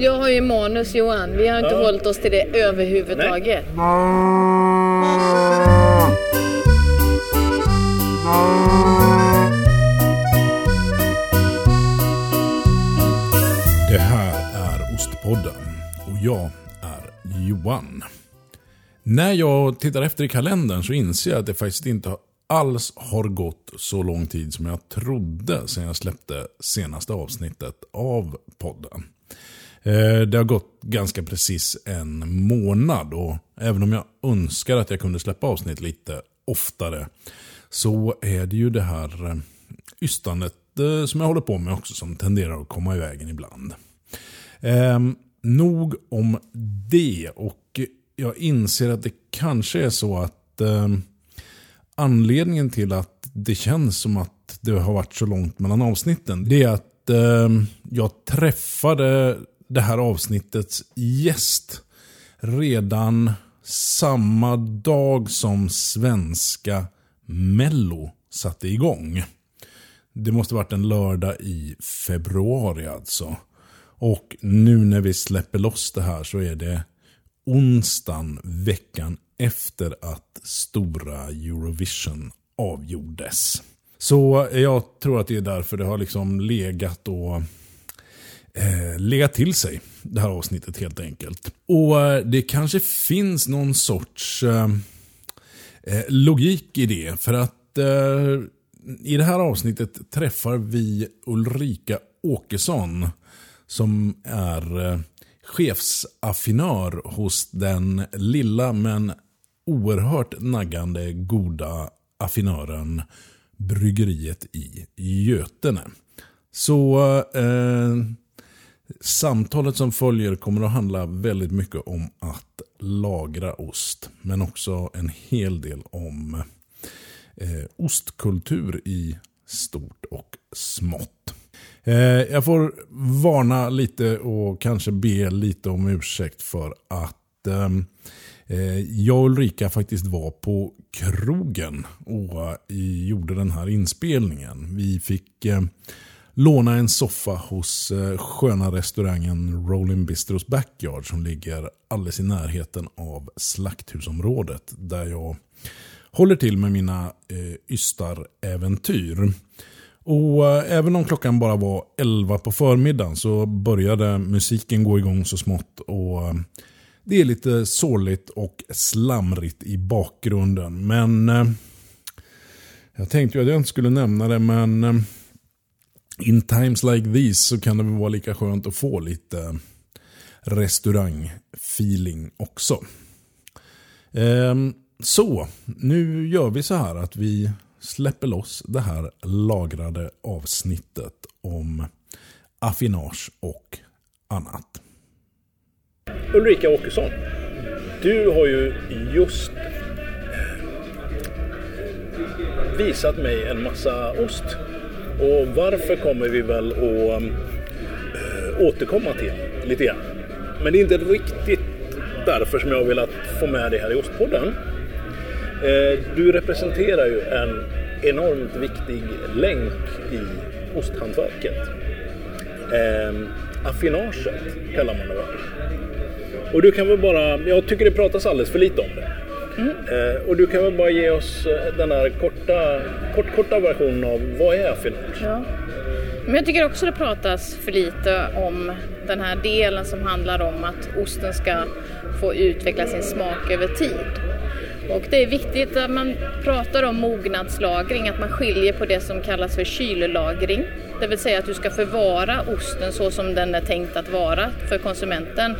Jag har ju manus Johan. Vi har inte Ja. hållit oss till det överhuvudtaget. Det här är Ostpodden och jag är Johan. När jag tittar efter i kalendern så inser jag att det faktiskt inte alls har gått så lång tid som jag trodde sedan jag släppte senaste avsnittet av podden. Eh, det har gått ganska precis en månad och även om jag önskar att jag kunde släppa avsnitt lite oftare så är det ju det här eh, ystandet eh, som jag håller på med också som tenderar att komma i vägen ibland. Eh, nog om det och jag inser att det kanske är så att eh, anledningen till att det känns som att det har varit så långt mellan avsnitten det är att eh, jag träffade det här avsnittets gäst redan samma dag som svenska Mello satte igång. Det måste varit en lördag i februari alltså. Och nu när vi släpper loss det här så är det onsdagen veckan efter att stora Eurovision avgjordes. Så jag tror att det är därför det har liksom legat och eh, legat till sig det här avsnittet helt enkelt. Och eh, det kanske finns någon sorts eh, eh, logik i det. För att eh, i det här avsnittet träffar vi Ulrika Åkesson som är eh, chefsaffinör hos den lilla men oerhört naggande goda affinören Bryggeriet i Götene. Så eh, samtalet som följer kommer att handla väldigt mycket om att lagra ost. Men också en hel del om eh, ostkultur i stort och smått. Eh, jag får varna lite och kanske be lite om ursäkt för att eh, eh jag och Ulrika faktiskt var på krogen och eh, gjorde den här inspelningen. Vi fick eh, låna en soffa hos eh, sköna restaurangen Rolling Bistros Backyard som ligger alldeles i närheten av Slakthusområdet där jag håller till med mina eh, ystaräventyr. Och eh, även om klockan bara var 11 på förmiddagen så började musiken gå igång så smått. Och eh, det är lite sorgligt och slamrigt i bakgrunden. Men eh, jag tänkte ju att jag inte skulle nämna det men eh, in times like these så kan det väl vara lika skönt att få lite eh, restaurangfeeling också. Ehm, så, nu gör vi så här att vi släpper loss det här lagrade avsnittet om affinage och annat. Ulrika Åkesson, du har ju just eh, visat mig en massa ost. Och varför kommer vi väl att äh, återkomma till lite grann. Men det är inte riktigt därför som jag har velat få med dig här i Ostpodden. Eh, du representerar ju en enormt viktig länk i osthantverket. Ehm, affinaget kallar man det väl. Och du kan väl bara, jag tycker det pratas alldeles för lite om det. Eh, och du kan väl bara ge oss eh, den här korta, kort, korta versionen av vad är affinage? Ja. Men jag tycker också det pratas för lite om den här delen som handlar om att osten ska få utveckla sin smak över tid. Och det är viktigt att man pratar om mognadslagring, att man skiljer på det som kallas för kyllagring. Det vill säga att du ska förvara osten så som den är tänkt att vara för konsumenten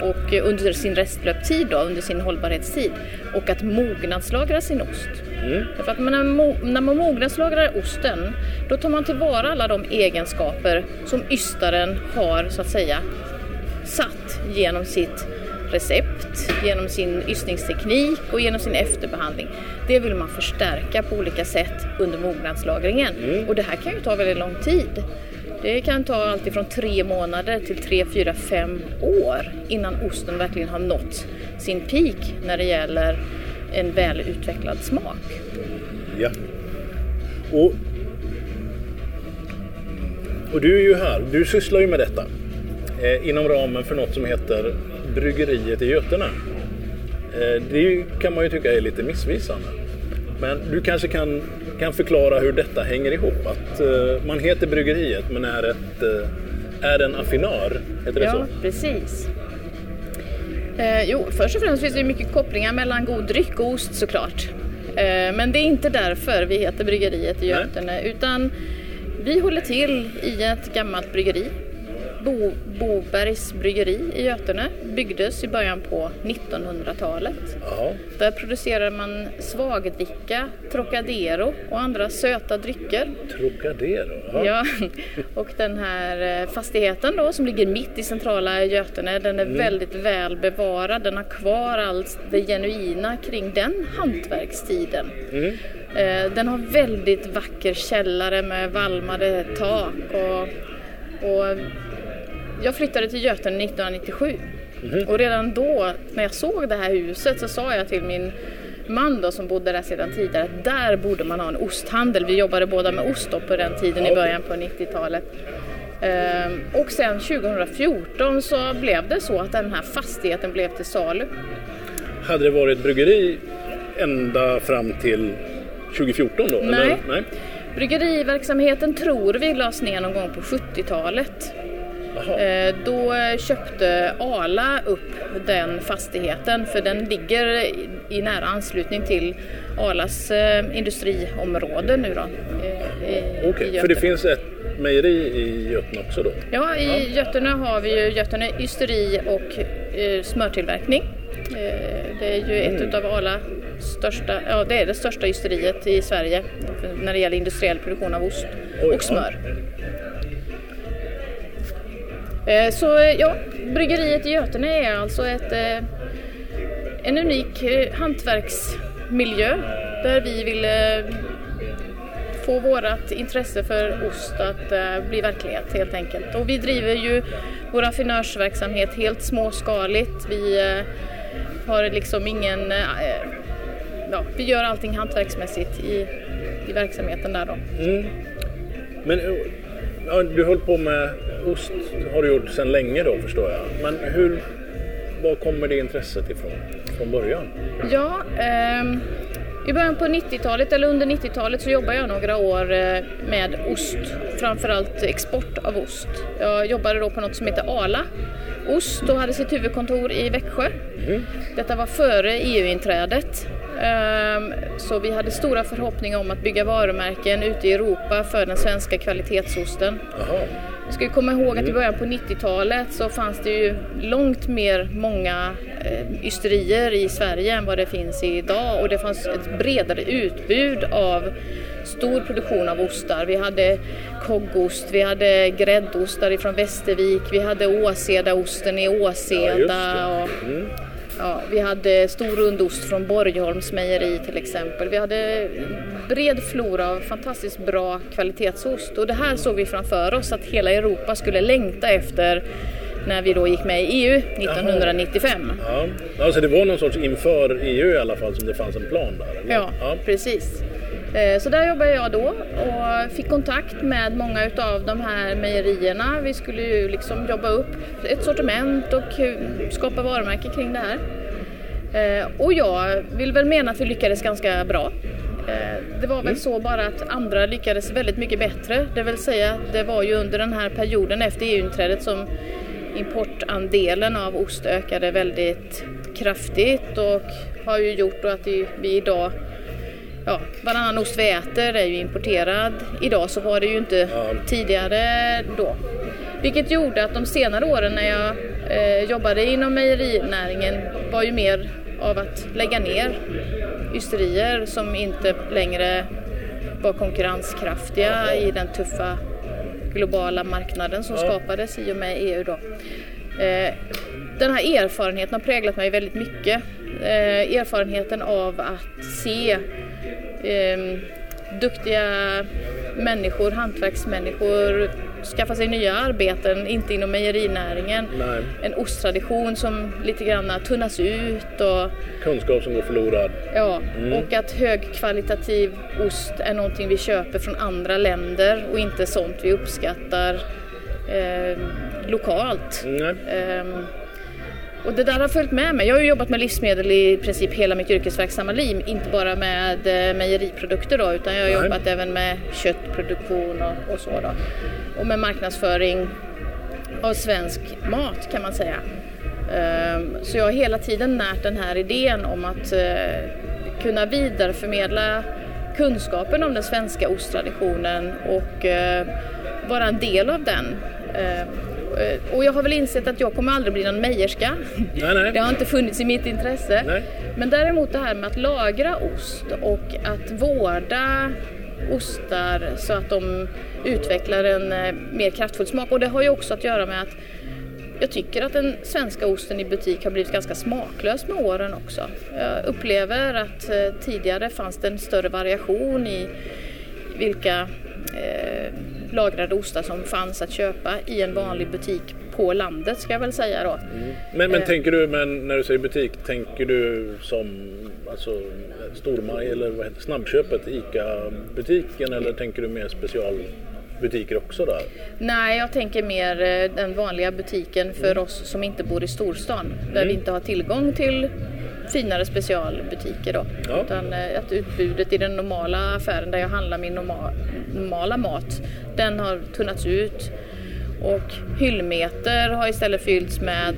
och under sin restlöptid, då, under sin hållbarhetstid. Och att mognadslagra sin ost. Därför att när man, mognadslagrar osten, då tar man tillvara alla de egenskaper som ystaren har så att säga satt genom sitt recept, genom sin ystningsteknik och genom sin efterbehandling. Det vill man förstärka på olika sätt under mognadslagringen. Och det här kan ju ta väldigt lång tid. Det kan ta allt ifrån tre månader till tre, fyra, fem år innan osten verkligen har nått sin peak när det gäller en välutvecklad smak. Ja. Och, och du är ju här, du sysslar ju med detta. eh, inom ramen för något som heter Bryggeriet i Götene. Eh, det kan man ju tycka är lite missvisande. Men du kanske kan, kan förklara hur detta hänger ihop? Att eh, man heter Bryggeriet men är, ett, eh, är en affinör, heter det ja, så? precis. Eh, jo, först och främst finns det mycket kopplingar mellan god dryck och ost såklart. Eh, men det är inte därför vi heter Bryggeriet i Nej. Götene utan vi håller till i ett gammalt bryggeri. Bo, Bobergs bryggeri i Götene byggdes i början på 1900-talet. Ja, Där producerar man svagdricka, Trocadero och andra söta drycker. Trocadero. Ja. Ja, och den här eh, fastigheten då som ligger mitt i centrala Götene, den är väldigt väl bevarad. Den har kvar allt det genuina kring den hantverkstiden. Eh, Den har väldigt vacker källare med valmade tak och, och jag flyttade till Götene 1997 och redan då när jag såg det här huset så sa jag till min man då som bodde där sedan tidigare att där borde man ha en osthandel. Vi jobbade båda med ost då på den tiden i början på 90-talet. Ehm, och sen 2014 så blev det så att den här fastigheten blev till salu. Hade det varit bryggeri ända fram till 2014 då? Nej. Eller? Nej. Bryggeriverksamheten tror vi lades ner någon gång på 70-talet. Eh, Då köpte Ala upp den fastigheten för den ligger i- i nära anslutning till Alas eh, industriområde nu då. eh, Okej, för det finns ett mejeri i Götene också då? Ja, i Götene har vi ju Götene ysteri och smörtillverkning. Det är ju ett utav Ala största, ja det är det största ysteriet i Sverige när det gäller industriell produktion av ost Oj, och smör. Eh, Eh, så eh, ja, bryggeriet i Götene är alltså ett, eh, en unik hantverksmiljö där vi vill få vårt intresse för ost att bli verklighet helt enkelt. Och vi driver ju vår affinörsverksamhet helt småskaligt. Vi har liksom ingen... Ja, vi gör allting hantverksmässigt i, i verksamheten där då. Mm. Men ja, du höll på med ost har du gjort sedan länge då förstår jag. Men hur, var kommer det intresset ifrån från början? Ja, ehm, i början på 90-talet, eller under 90-talet, så jobbade jag några år eh, med ost. Framförallt export av ost. Jag jobbade då på något som heter Ala Ost och hade sitt huvudkontor i Växjö. Detta var före EU-inträdet. Ehm, Så vi hade stora förhoppningar om att bygga varumärken ute i Europa för den svenska kvalitetsosten. Jaha, Vi ska ju komma ihåg att i början på 90-talet så fanns det ju långt mer många eh, ysterier i Sverige än vad det finns idag och det fanns ett bredare utbud av stor produktion av ostar. Vi hade koggost, vi hade gräddostar ifrån Västervik, vi hade Åsedaosten i Ja, Åseda det. Ja, vi hade stor rundost från Borgholms mejeri till exempel. Vi hade bred flora av fantastiskt bra kvalitetsost och det här såg vi framför oss att hela Europa skulle längta efter när vi då gick med i EU 1995. ja. Alltså det var någon sorts inför EU i alla fall som det fanns en plan där? eller? Ja, ja. precis. Eh, Så där jobbade jag då och fick kontakt med många utav de här mejerierna. Vi skulle ju liksom jobba upp ett sortiment och skapa varumärke kring det här. Eh, Och jag vill väl mena att vi lyckades ganska bra. Eh, Det var väl så bara att andra lyckades väldigt mycket bättre. Det vill säga, det var ju under den här perioden efter EU-inträdet som importandelen av ost ökade väldigt kraftigt och har ju gjort att vi idag Ja, varannan ost vi äter är ju importerad. Idag så var det ju inte tidigare då. Vilket gjorde att de senare åren när jag eh, jobbade inom mejerinäringen var ju mer av att lägga ner ysterier som inte längre var konkurrenskraftiga i den tuffa globala marknaden som skapades i och med EU då. Eh, Den här erfarenheten har präglat mig väldigt mycket. Eh, Erfarenheten av att se eh, duktiga människor, hantverksmänniskor skaffa sig nya arbeten, inte inom mejerinäringen. Nej. En osttradition som lite grann tunnas ut och Kunskap som går förlorad. Ja, och att högkvalitativ ost är någonting vi köper från andra länder och inte sånt vi uppskattar eh, lokalt. Nej. Ehm, och det där har följt med mig. Jag har ju jobbat med livsmedel i princip hela mitt yrkesverksamma liv. Inte bara med eh, mejeriprodukter då, utan jag har Nej. jobbat även med köttproduktion och, och så då. Och med marknadsföring av svensk mat kan man säga. Ehm, Så jag har hela tiden närt den här idén om att eh, kunna vidareförmedla kunskapen om den svenska osttraditionen och eh, vara en del av den. Eh, Och jag har väl insett att jag kommer aldrig bli någon mejerska. Nej, nej. Det har inte funnits i mitt intresse. Nej. Men däremot det här med att lagra ost och att vårda ostar så att de utvecklar en eh, mer kraftfull smak. Och det har ju också att göra med att jag tycker att den svenska osten i butik har blivit ganska smaklös med åren också. Jag upplever att eh, tidigare fanns det en större variation i vilka eh, lagrade ostar som fanns att köpa i en vanlig butik på landet ska jag väl säga då. Men, men Eh. tänker du, men när du säger butik, tänker du som alltså, Stormaj eller vad heter, snabbköpet, ICA-butiken eller tänker du mer specialbutiker också där? Nej, jag tänker mer eh, den vanliga butiken för oss som inte bor i storstan. Där vi inte har tillgång till finare specialbutiker då. Ja. Utan eh, att utbudet i den normala affären där jag handlar min norma- normala mat, den har tunnats ut. Och hyllmeter har istället fyllts med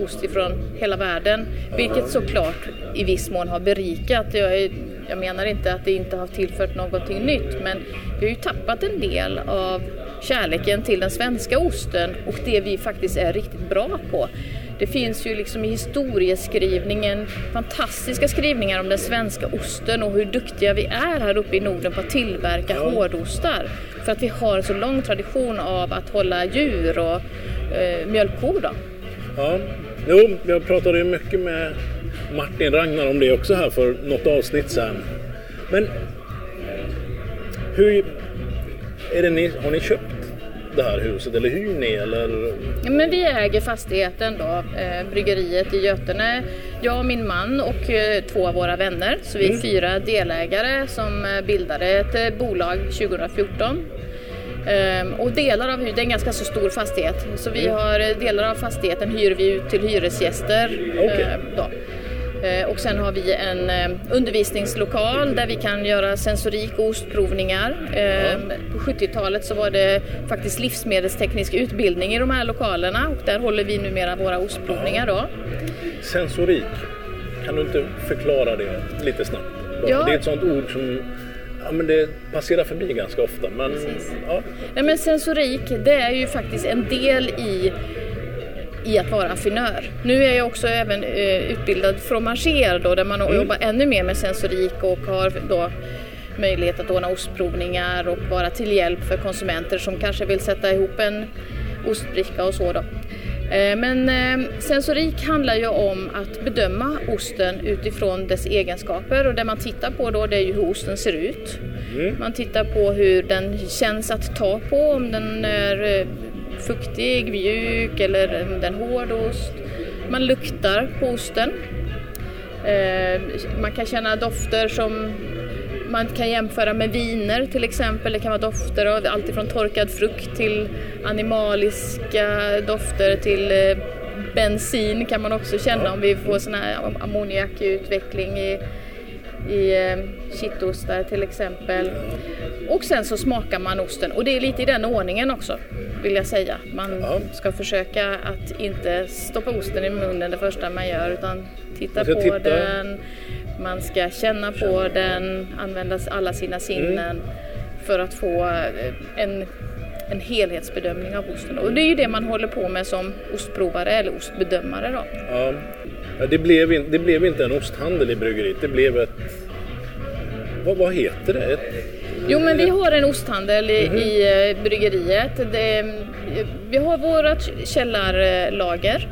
ost ifrån hela världen. Vilket såklart i viss mån har berikat. Jag, jag menar inte att det inte har tillfört någonting nytt men vi har ju tappat en del av kärleken till den svenska osten och det vi faktiskt är riktigt bra på. Det finns ju liksom i historieskrivningen fantastiska skrivningar om den svenska osten och hur duktiga vi är här uppe i Norden på att tillverka hårdostar. För att vi har en så lång tradition av att hålla djur och eh, mjölkkor. Då. Ja, jo, jag pratade ju mycket med Martin Ragnar om det också här för något avsnitt sen. Men hur är det ni, har ni köpt det här huset eller hyr ni eller? Men vi äger fastigheten då, eh, bryggeriet i Götene. Jag och min man och eh, två av våra vänner. Så vi är fyra delägare som eh, bildade ett bolag 2014. Ehm, och delar av det är en ganska så stor fastighet. Så vi har eh, delar av fastigheten hyr vi ut till hyresgäster. Eh, då. Eh, Och sen har vi en eh, undervisningslokal där vi kan göra sensorik och ostprovningar. Eh, På 70-talet så var det faktiskt livsmedelsteknisk utbildning i de här lokalerna och där håller vi numera våra ostprovningar då. Sensorik, kan du inte förklara det lite snabbt? Ja. Det är ett sånt ord som ja, men det passerar förbi ganska ofta. Men, Precis. ja, Nej, men sensorik, det är ju faktiskt en del i i att vara affinör. Nu är jag också även eh, utbildad fromager då, där man jobbar ännu mer med sensorik och har då möjlighet att ordna ostprovningar och vara till hjälp för konsumenter som kanske vill sätta ihop en ostbricka och så då. Eh, Men eh, sensorik handlar ju om att bedöma osten utifrån dess egenskaper och det man tittar på då det är ju hur osten ser ut. Man tittar på hur den känns att ta på, om den är fuktig, mjuk eller om det är hård ost. Man luktar på osten. Eh, Man kan känna dofter som man kan jämföra med viner till exempel. Det kan vara dofter av allt ifrån torkad frukt till animaliska dofter till eh, bensin kan man också känna om vi får sån här ammoniakutveckling i, i eh, kittostar till exempel. Och sen så smakar man osten och det är lite i den ordningen också vill jag säga. Man Ja. ska försöka att inte stoppa osten i munnen det första man gör utan titta på titta. den, man ska känna på den, använda alla sina sinnen för att få eh, en, en helhetsbedömning av osten. Och det är ju det man håller på med som ostprovare eller ostbedömare då. ja. Ja, det, blev in, det blev inte en osthandel i bryggeriet, det blev ett... Vad, vad heter det? Ett, Jo men vi har en osthandel i, i eh, bryggeriet. Det, vi har vårt källarlager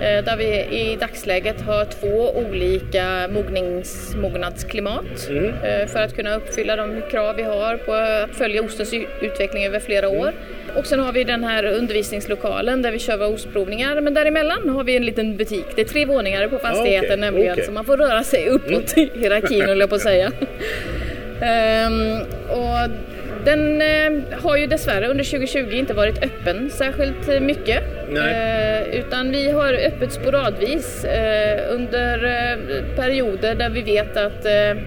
eh, där vi i dagsläget har två olika mognings, mognadsklimat eh, för att kunna uppfylla de krav vi har på att följa ostens utveckling över flera år. Och sen har vi den här undervisningslokalen där vi kör våra ostprovningar men däremellan har vi en liten butik. Det är tre våningar på fastigheten okej, nämligen okej. så man får röra sig uppåt i hierarkin höll jag på att säga. Ehm, och Den eh, har ju dessvärre under 2020 inte varit öppen särskilt mycket. Eh, utan vi har öppet sporadvis eh, under perioder där vi vet att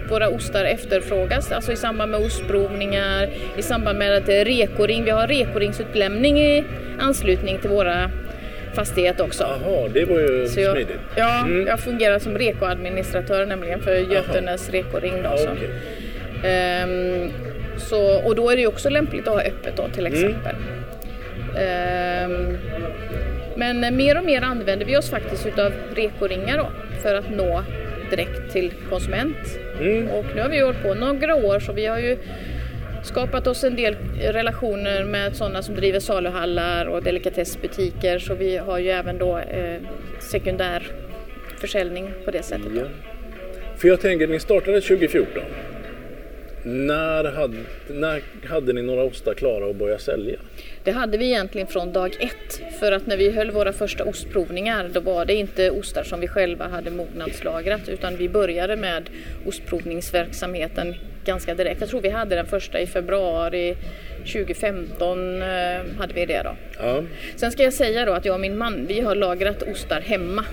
våra ostar efterfrågas. Alltså i samband med ostprovningar, i samband med att det är rekoring. Vi har rekoringsutlämning i anslutning till våra fastighet också. Jaha, det var ju Så jag, smidigt. ja, Mm. jag fungerar som rekoadministratör nämligen för Götenes rekoring. Då, Ja, så. okej. Så, och då är det ju också lämpligt att ha öppet då Mm. till exempel. Ehm, men mer och mer använder vi oss faktiskt utav rekoringar då för att nå direkt till konsument. Mm. Och nu har vi hållit på några år så vi har ju skapat oss en del relationer med sådana som driver saluhallar och delikatessbutiker så vi har ju även då eh, sekundär försäljning på det sättet. Ja. För jag tänker, ni startade 2014. När hade, när hade ni några ostar klara att börja sälja? Det hade vi egentligen från dag ett. För att när vi höll våra första ostprovningar då var det inte ostar som vi själva hade mognadslagrat utan vi började med ostprovningsverksamheten ganska direkt. Jag tror vi hade den första i februari 2015 eh, hade vi det då. Ja. Sen ska jag säga då att jag och min man vi har lagrat ostar hemma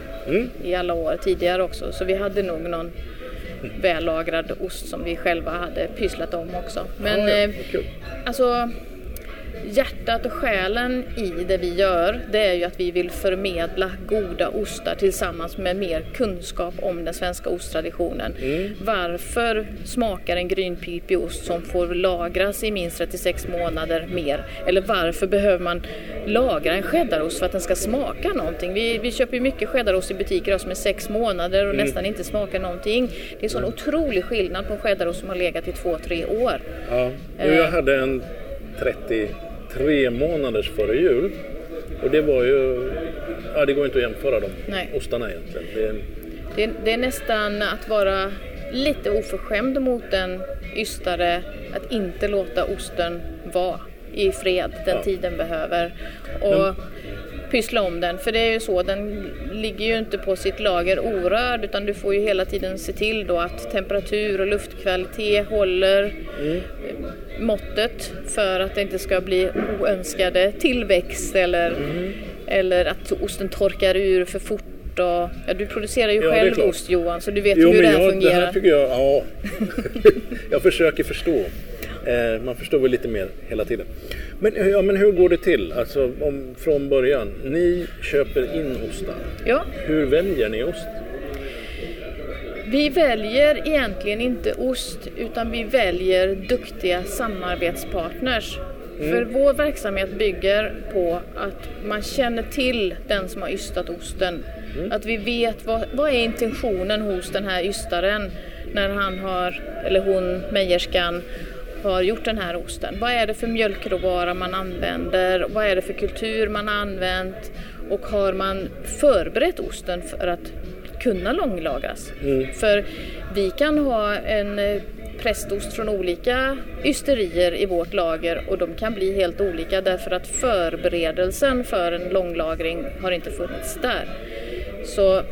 i alla år tidigare också så vi hade nog någon vällagrad ost som vi själva hade pysslat om också. Men Ja, ja, eh, vad kul. alltså hjärtat och själen i det vi gör det är ju att vi vill förmedla goda ostar tillsammans med mer kunskap om den svenska osttraditionen. Varför smakar en grynpipig ost som får lagras i minst 36 månader mer? Eller varför behöver man lagra en cheddarost för att den ska smaka någonting? Vi, vi köper ju mycket cheddarost i butiker som är sex månader och nästan inte smakar någonting. Det är en sån otrolig skillnad på en cheddarost som har legat i två, tre år. Ja. Jag hade en 33 månaders före jul. Och det var ju... Ja, det går inte att jämföra de Nej. ostarna egentligen. Det, Det, det är nästan att vara lite oförskämd mot en ystare att inte låta osten vara i fred den Ja. tid den behöver och pyssla om den. För det är ju så, den ligger ju inte på sitt lager orörd utan du får ju hela tiden se till då att temperatur och luftkvalitet håller måttet för att det inte ska bli oönskade tillväxt eller, eller att osten torkar ur för fort. Och, ja, du producerar ju Ja, det själv ost Johan så du vet jo, hur det här jag, det fungerar. här tycker jag... Ja. jag försöker förstå. Eh, man förstår väl lite mer hela tiden. Men, ja, men hur går det till? Alltså om, från början. Ni köper in ostar. Ja, Hur väljer ni ost? Vi väljer egentligen inte ost utan vi väljer duktiga samarbetspartners. För vår verksamhet bygger på att man känner till den som har ystat osten. Att vi vet vad, vad är intentionen hos den här ystaren när han har, eller hon, mejerskan, har gjort den här osten. Vad är det för mjölkråvara man använder? Vad är det för kultur man har använt? Och har man förberett osten för att kunna långlagras? För vi kan ha en eh, prästost från olika ysterier i vårt lager och de kan bli helt olika därför att förberedelsen för en långlagring har inte funnits där. Så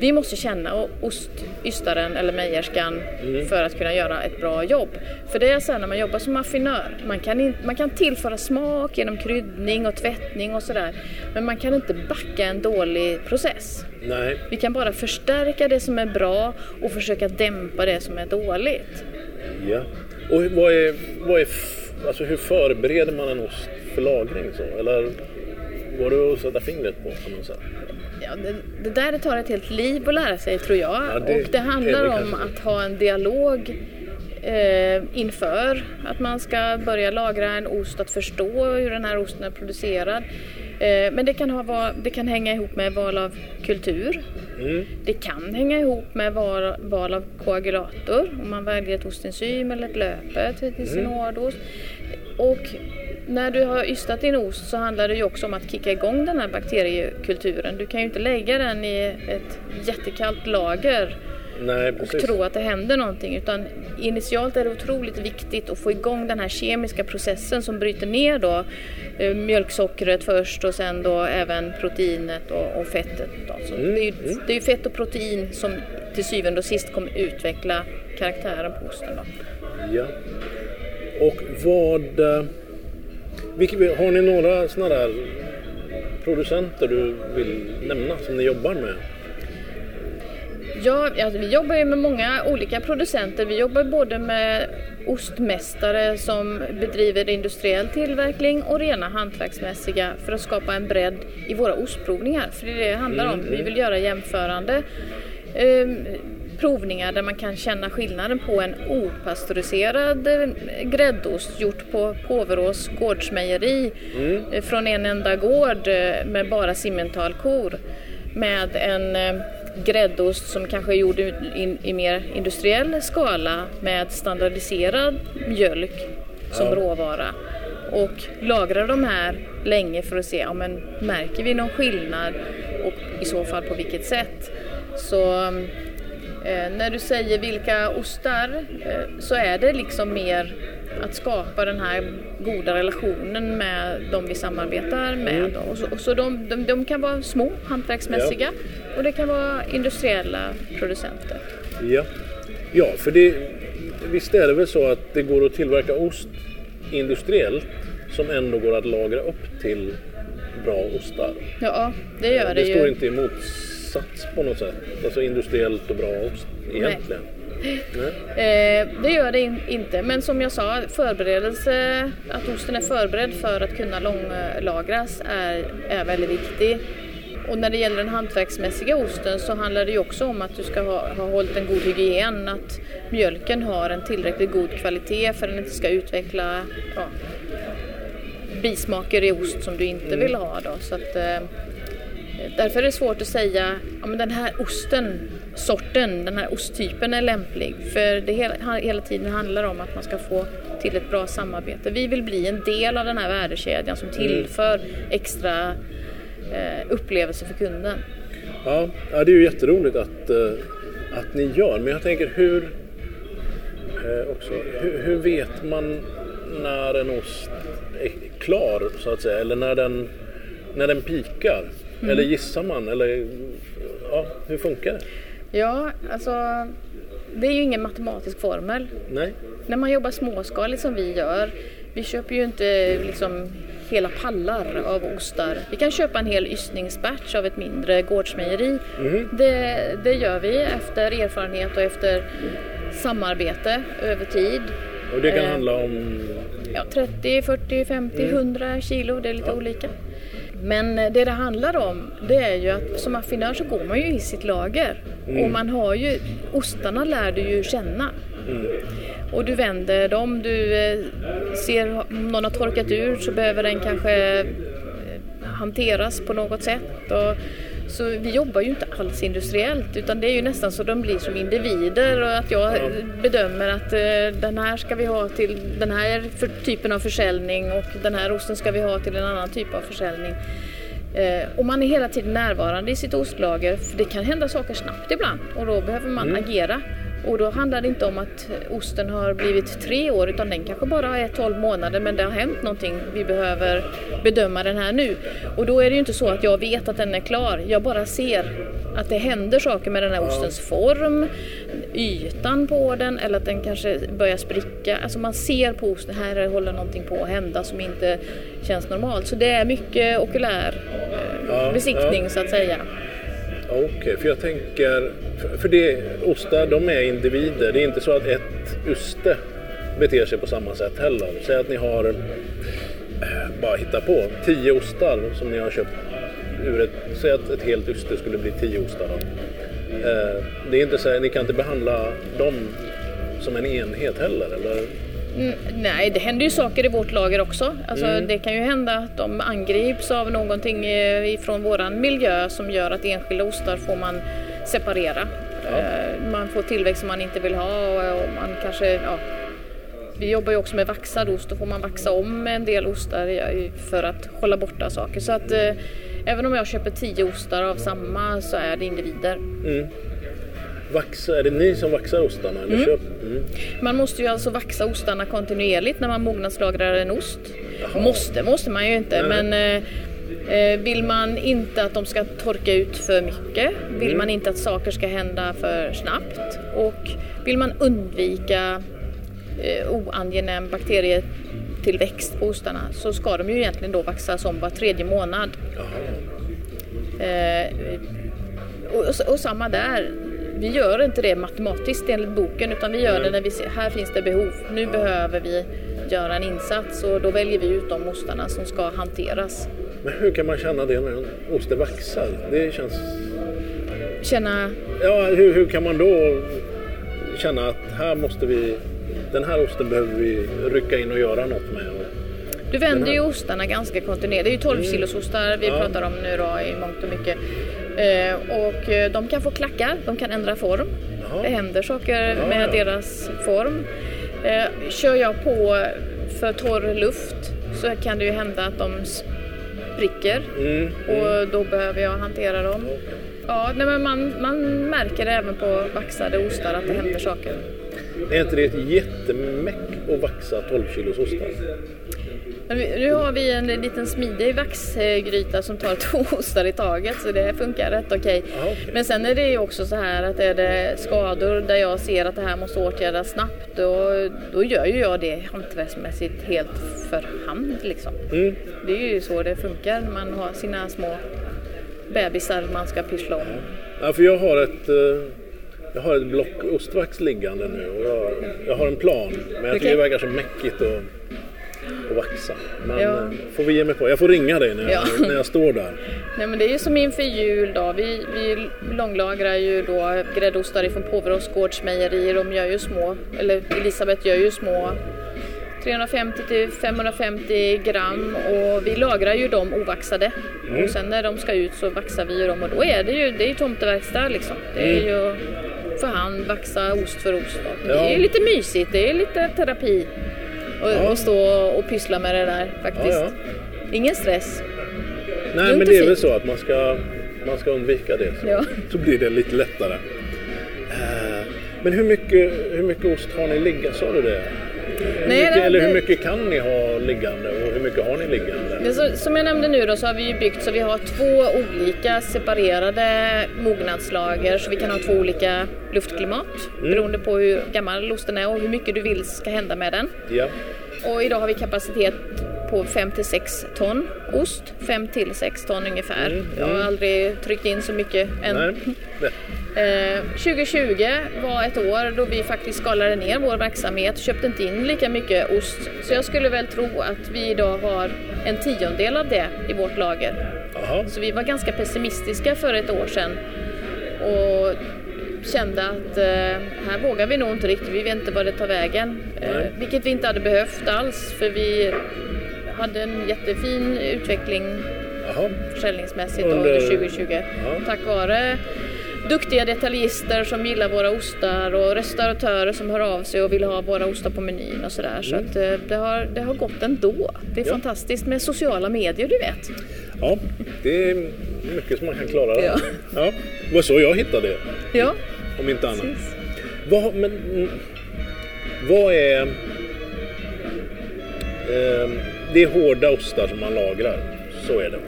vi måste känna ostystaren eller mejerskan för att kunna göra ett bra jobb. För det är så här när man jobbar som affinör, man kan, in, man kan tillföra smak genom kryddning och tvättning och sådär. Men man kan inte backa en dålig process. Nej. Vi kan bara förstärka det som är bra och försöka dämpa det som är dåligt. Ja. Och vad är, vad är, alltså hur förbereder man en ost för lagring? Så? Eller går det att sätta fingret på på något sätt? Ja, det, det där tar ett helt liv att lära sig tror jag. Ja, det och det handlar det om att ha en dialog eh, inför att man ska börja lagra en ost, att förstå hur den här osten är producerad. Eh, men det kan, ha, det kan hänga ihop med val av kultur. Mm. Det kan hänga ihop med val, val av koagulator, om man väljer ett ostenzym eller ett löpe till, till sin hårdost. Och när du har ystat din ost så handlar det ju också om att kicka igång den här bakteriekulturen. Du kan ju inte lägga den i ett jättekallt lager Nej, och tro att det händer någonting. Utan initialt är det otroligt viktigt att få igång den här kemiska processen som bryter ner då eh, mjölksockret först och sen då även proteinet och, och fettet. Då. Så det, är ju, det är fett och protein som till syvende och sist kommer utveckla karaktären på osten. Då. Ja. Och vad... eh, Vilka, har ni några sådana där producenter du vill nämna som ni jobbar med? Ja, alltså, vi jobbar ju med många olika producenter. Vi jobbar både med ostmästare som bedriver industriell tillverkning och rena hantverksmässiga för att skapa en bredd i våra ostprovningar. För det är det det handlar om. Vi vill göra jämförande eh, provningar där man kan känna skillnaden på en opastöriserad eh, gräddost gjort på Påverås gårdsmejeri eh, från en enda gård eh, med bara simmentalkor med en gräddost som kanske är gjord in, i mer industriell skala med standardiserad mjölk som råvara. Och lagra de här länge för att se, ja men märker vi någon skillnad? Och i så fall på vilket sätt. Så eh, när du säger vilka ostar eh, så är det liksom mer att skapa den här goda relationen med de vi samarbetar med. Och så, och så de, de, de kan vara små, hantverksmässiga och det kan vara industriella producenter. Ja, ja för det, visst är det väl så att det går att tillverka ost industriellt som ändå går att lagra upp till bra ostar. Ja, det gör det, Det ju. står inte i motsats på något sätt. Alltså industriellt och bra ost egentligen. Nej. Eh, det gör det in, inte, men som jag sa, förberedelse, att osten är förberedd för att kunna långlagras är, är väldigt viktig. Och när det gäller den hantverksmässiga osten så handlar det ju också om att du ska ha, ha hållit en god hygien, att mjölken har en tillräckligt god kvalitet för att den inte ska utveckla ja, bismaker i ost som du inte vill ha. Då. Så att, eh, därför är det svårt att säga ja, men den här osten, sorten, den här osttypen är lämplig. För det hela, hela tiden handlar om att man ska få till ett bra samarbete. Vi vill bli en del av den här värdekedjan som tillför extra eh, upplevelser för kunden. Ja, ja, det är ju jätteroligt att, eh, att ni gör. Men jag tänker hur, eh, också, hur, hur vet man när en ost är klar så att säga? Eller när den, när den pikar? Eller gissar man? Eller ja, hur funkar det? Ja, alltså det är ju ingen matematisk formel. Nej? När man jobbar småskaligt som vi gör, vi köper ju inte liksom hela pallar av ostar. Vi kan köpa en hel ystningsbatch av ett mindre gårdsmejeri. Det, det gör vi efter erfarenhet och efter samarbete över tid. Och det kan Eh. handla om... Ja, 30, 40, 50, 100 kilo, det är lite olika. Men det det handlar om, det är ju att som affinör så går man ju i sitt lager. Och man har ju, ostarna lär du ju känna. Och du vänder dem, du eh, ser om någon har torkat ur så behöver den kanske eh, hanteras på något sätt. Och, så vi jobbar ju inte alls industriellt utan det är ju nästan så de blir som individer och att jag bedömer att eh, den här ska vi ha till den här typen av försäljning och den här osten ska vi ha till en annan typ av försäljning. Eh, och man är hela tiden närvarande i sitt ostlager för det kan hända saker snabbt ibland och då behöver man agera. Och då handlar det inte om att osten har blivit tre år utan den kanske bara är 12 månader men det har hänt någonting. Vi behöver bedöma den här nu. Och då är det ju inte så att jag vet att den är klar. Jag bara ser att det händer saker med den här ostens form, ytan på den eller att den kanske börjar spricka. Alltså man ser på osten, här håller någonting på att hända som inte känns normalt. Så det är mycket okulär eh, besiktning så att säga. Okej, för jag tänker... för- det, ostar, de är individer. Det är inte så att ett yste beter sig på samma sätt heller. Säg att ni har, eh, bara hitta på, tio ostar som ni har köpt ur ett... Säg att ett helt yste skulle bli tio ostar då. Eh, det är inte så, ni kan inte behandla dem som en enhet heller, eller? Mm, nej, det händer ju saker i vårt lager också. Alltså, Det kan ju hända att de angrips av någonting eh, ifrån våran miljö som gör att enskilda ostar får man separera. Eh, Man får tillväxt som man inte vill ha och man kanske, ja, vi jobbar ju också med vaxad ost, då får man vaxa om en del ostar för att hålla borta saker. Så att eh, även om jag köper tio ostar av samma så är det individer. Vaxa, är det ni som vaxar ostarna? Eller köp? Mm. Man måste ju alltså vaxa ostarna kontinuerligt när man mognadslagrar en ost. Måste, måste man ju inte, Nej. men eh, eh, vill man inte att de ska torka ut för mycket, vill man inte att saker ska hända för snabbt och vill man undvika eh, oangenäm bakterietillväxt på ostarna så ska de ju egentligen då vaxas om var tredje månad. Eh, och, och samma där, vi gör inte det matematiskt enligt boken utan vi gör det när vi ser här finns det behov. Nu behöver vi göra en insats och då väljer vi ut de ostarna som ska hanteras. Men hur kan man känna det när en ost är vaxad? Det känns... Känna, Ja, hur, hur kan man då känna att här måste vi... Den här osten behöver vi rycka in och göra något med. du vänder ju ostarna ganska kontinuerligt. Det är ju 12 kilos ostar vi Ja. pratar om nu då i mångt och mycket. Eh, och eh, de kan få klackar, de kan ändra form. Jaha. Det händer saker Ja, med ja. deras form. Eh, kör jag på för torr luft så kan det ju hända att de spricker Mm. och då behöver jag hantera dem. Ja, nej, men man, man märker det även på vaxade ostar att det händer saker. Är inte det ett jättemäck att vaxa 12 kilos ostar? Nu har vi en liten smidig vaxgryta som tar två ostar i taget så det funkar rätt okej. Okej. Men sen är det ju också så här att är det skador där jag ser att det här måste åtgärdas snabbt då, då gör ju jag det hantverksmässigt helt för hand liksom. Mm. Det är ju så det funkar när man har sina små bebisar man ska pyssla om. Ja, för jag har ett... eh, Jag har ett block ostvax liggande nu och jag, jag har en plan. Men jag tycker det verkar så mäckigt att, att vaxa. Men Ja. eh, får vi ge mig på. Jag får ringa dig när jag, Ja. när jag står där. Nej men det är ju som inför jul då. Vi, vi långlagrar ju då gräddostar ifrån Påverås gårdsmejeri. De gör ju små, eller Elisabeth gör ju små 350 till 550 gram och vi lagrar ju dem ovaxade. Och sen när de ska ut så vaxar vi ju dem och då är det ju, det är tomteverkstad liksom. Det är ju för hand, vaxa ost för ost. då. Det är Ja. lite mysigt, det är lite terapi. Och, Ja. och stå och pyssla med det där faktiskt. Ja, Ingen stress. Nej, Lugnt men det är väl så att man ska, man ska undvika det. Så, så blir det lite lättare. Eh, Men hur mycket, hur mycket ost har ni liggande? Sa du det? Nej, mycket, eller hur mycket kan ni ha liggande och hur mycket har ni liggande? Så, som jag nämnde nu då så har vi ju byggt så vi har två olika separerade mognadslager så vi kan ha två olika luftklimat beroende på hur gammal osten är och hur mycket du vill ska hända med den. Ja. Och idag har vi kapacitet på 5 till 6 ton ost, 5 till 6 ton ungefär. Mm, Jag har aldrig tryckt in så mycket än. Nej. Nej. Eh, 2020 var ett år då vi faktiskt skalade ner vår verksamhet, köpte inte in lika mycket ost. Så jag skulle väl tro att vi idag har en tiondel av det i vårt lager. Jaha. Så vi var ganska pessimistiska för ett år sedan och kände att eh, här vågar vi nog inte riktigt, vi vet inte vad det tar vägen. Eh, Nej. vilket vi inte hade behövt alls för vi hade en jättefin utveckling Jaha. försäljningsmässigt Under- under 2020. Ja. Tack vare duktiga detaljister som gillar våra ostar och restauratörer som hör av sig och vill ha våra ostar på menyn och sådär. Så att eh, det har, det har gått ändå. Det är Ja. fantastiskt med sociala medier, du vet. Ja, det är mycket som man kan klara där. Ja. Ja. Det var så jag hittade det, Ja, om inte annat. precis. Vad, men, mm, vad är... Eh, det är hårda ostar som man lagrar. Så är det.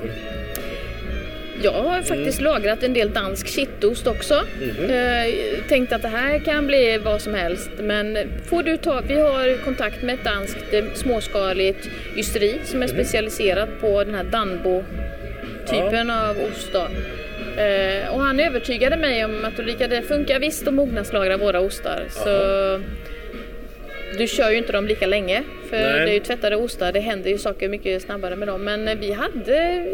Jag har faktiskt lagrat en del dansk kittost också. Eh, tänkt att det här kan bli vad som helst. Men får du ta, vi har kontakt med ett danskt eh, småskaligt ysteri som är specialiserat på den här Danbo-typen av ost. Då. Eh, och han övertygade mig om att Ulrika, det funkar visst att mognadslagra våra ostar. Så du kör ju inte dem lika länge för Nej. det är ju tvättade ostar, det händer ju saker mycket snabbare med dem. Men eh, vi hade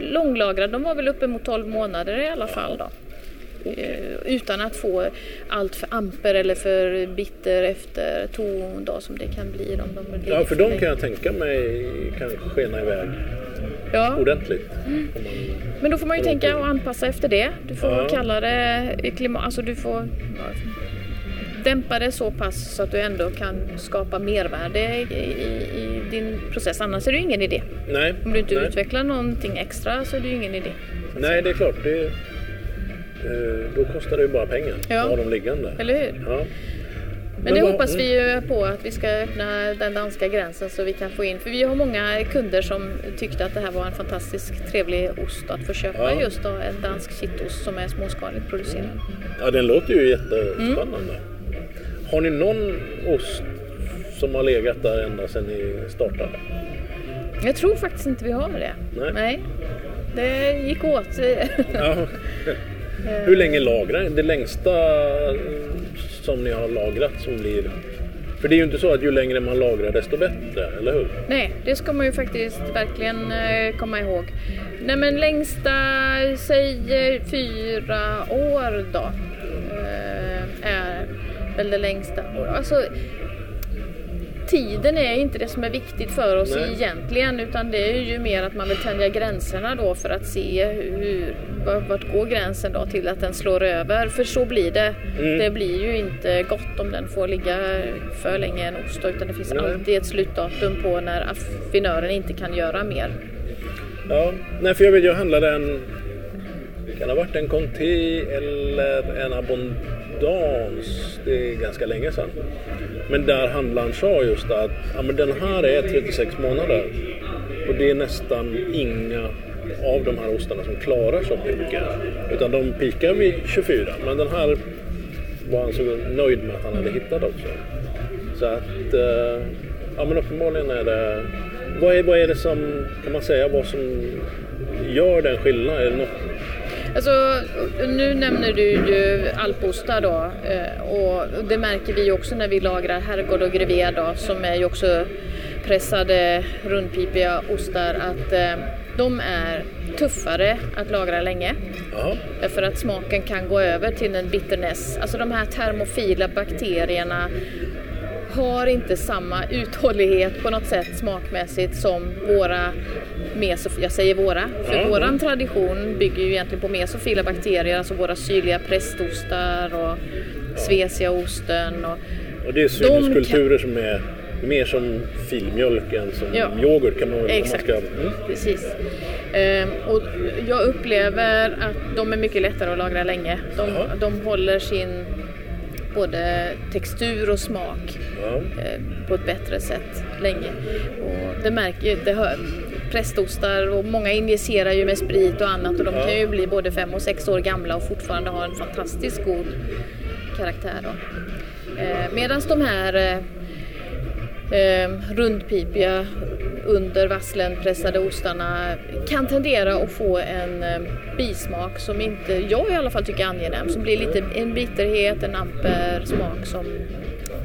långlagrade, de var väl uppemot 12 månader i alla fall då. Eh, Utan att få allt för amper eller för bitter efter ton då som det kan bli om de Ja, för de kan jag tänka mig kan skena iväg ja. ordentligt. Om man, Men då får man ju tänka och anpassa efter det. Du får Ja. kalla det klimat, alltså du får dämpa det så pass så att du ändå kan skapa mervärde i, i, i din process. Annars är det ju ingen idé. nej, Om du inte nej. utvecklar någonting extra så är det ju ingen idé. nej, det är klart. Det, eh, då kostar det ju bara pengar Ja. att ha dem liggande. Eller hur? Ja. Men det vad- hoppas vi ju på att vi ska öppna den danska gränsen så vi kan få in. För vi har många kunder som tyckte att det här var en fantastiskt trevlig ost att få köpa Ja. just då, en dansk kittost som är småskaligt producerad. Ja, den låter ju jättespännande. Mm. Har ni någon ost som har legat där ända sedan ni startade? Jag tror faktiskt inte vi har det. Nej. Det gick åt. Ja. Hur länge lagrar ni? Det längsta som ni har lagrat som blir... För det är ju inte så att ju längre man lagrar desto bättre, eller hur? Nej, det ska man ju faktiskt verkligen eh, komma ihåg. Nej men längsta, säg eh, fyra år då. eh, Är väl det längsta. Alltså, tiden är inte det som är viktigt för oss Nej. egentligen utan det är ju mer att man vill tänja gränserna då för att se hur, vart går gränsen då till att den slår över. För så blir det. Mm. Det blir ju inte gott om den får ligga för länge i en ost utan det finns Nej. alltid ett slutdatum på när affinören inte kan göra mer. Ja, nej för jag vet, jag handlade en... Kan ha varit en Conté eller en dans, Det är ganska länge sedan. Men där handlaren sa just att ja, men den här är 36 månader. Och det är nästan inga av de här ostarna som klarar så mycket. Utan de pikar vid 24. Men den här var han så nöjd med att han hade hittat också. Så att, eh, ja men uppenbarligen är det... Vad är, vad är det som, kan man säga, vad som gör den skillnaden? Är det något, Alltså, nu nämner du ju alpostar då eh, och det märker vi också när vi lagrar herrgård och grevé då som är ju också pressade rundpipiga ostar att eh, de är tuffare att lagra länge. Jaha, För att smaken kan gå över till en bitterness. Alltså de här termofila bakterierna har inte samma uthållighet på något sätt smakmässigt som våra mesof- jag säger våra, för Ja. våran tradition bygger ju egentligen på mesofila bakterier, alltså våra syrliga prästostar och svesiaosten och och det är syneskulturer som är mer som filmjölk än som Ja. yoghurt kan man väl Exakt, ska, mm. precis. Ehm, och jag upplever att de är mycket lättare att lagra länge. De, de håller sin både textur och smak ja. eh, på ett bättre sätt länge. Och det märker det hör, prästostar och många injicerar ju med sprit och annat och de Ja. kan ju bli både fem och sex år gamla och fortfarande ha en fantastiskt god karaktär. Då. Eh, Medan de här eh, rundpipiga under vasslen pressade ostarna kan tendera att få en eh, bismak som inte jag i alla fall tycker är angenäm. Som blir lite en bitterhet, en amper smak som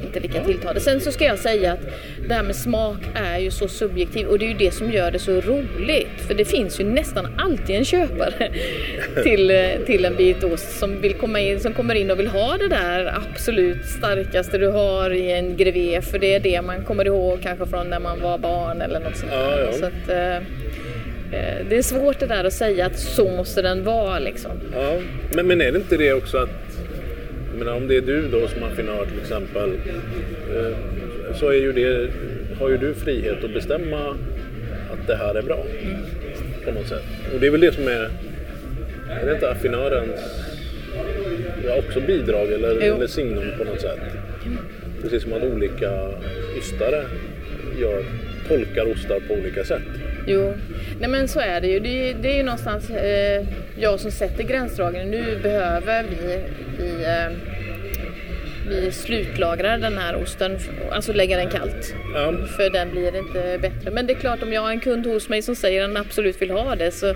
inte lika tilltalande. Sen så ska jag säga att det här med smak är ju så subjektiv och det är ju det som gör det så roligt. För det finns ju nästan alltid en köpare till, eh, till en bit ost som, vill komma in, som kommer in och vill ha det där absolut starkaste du har i en grevé. För det är det man kommer ihåg kanske från när man var barn eller något sånt Ja, där. ja. Så att, eh, eh, det är svårt det där att säga att så måste den vara liksom. Ja, men, men är det inte det också att menar, om det är du då som affinör till exempel eh, så är ju det, har ju du frihet att bestämma att det här är bra på något sätt. Och det är väl det som är, är det inte affinörens ja, också bidrag eller, Jo. eller signum på något sätt? Precis som att olika ystare gör, tolkar ostar på olika sätt. Jo, nej men så är det ju. Det är, det är ju någonstans eh, jag som sätter gränsdragningen. Nu behöver vi, vi, eh, vi slutlagrar den här osten, alltså lägga den kallt. Ja, För den blir inte bättre. Men det är klart om jag har en kund hos mig som säger att han absolut vill ha det så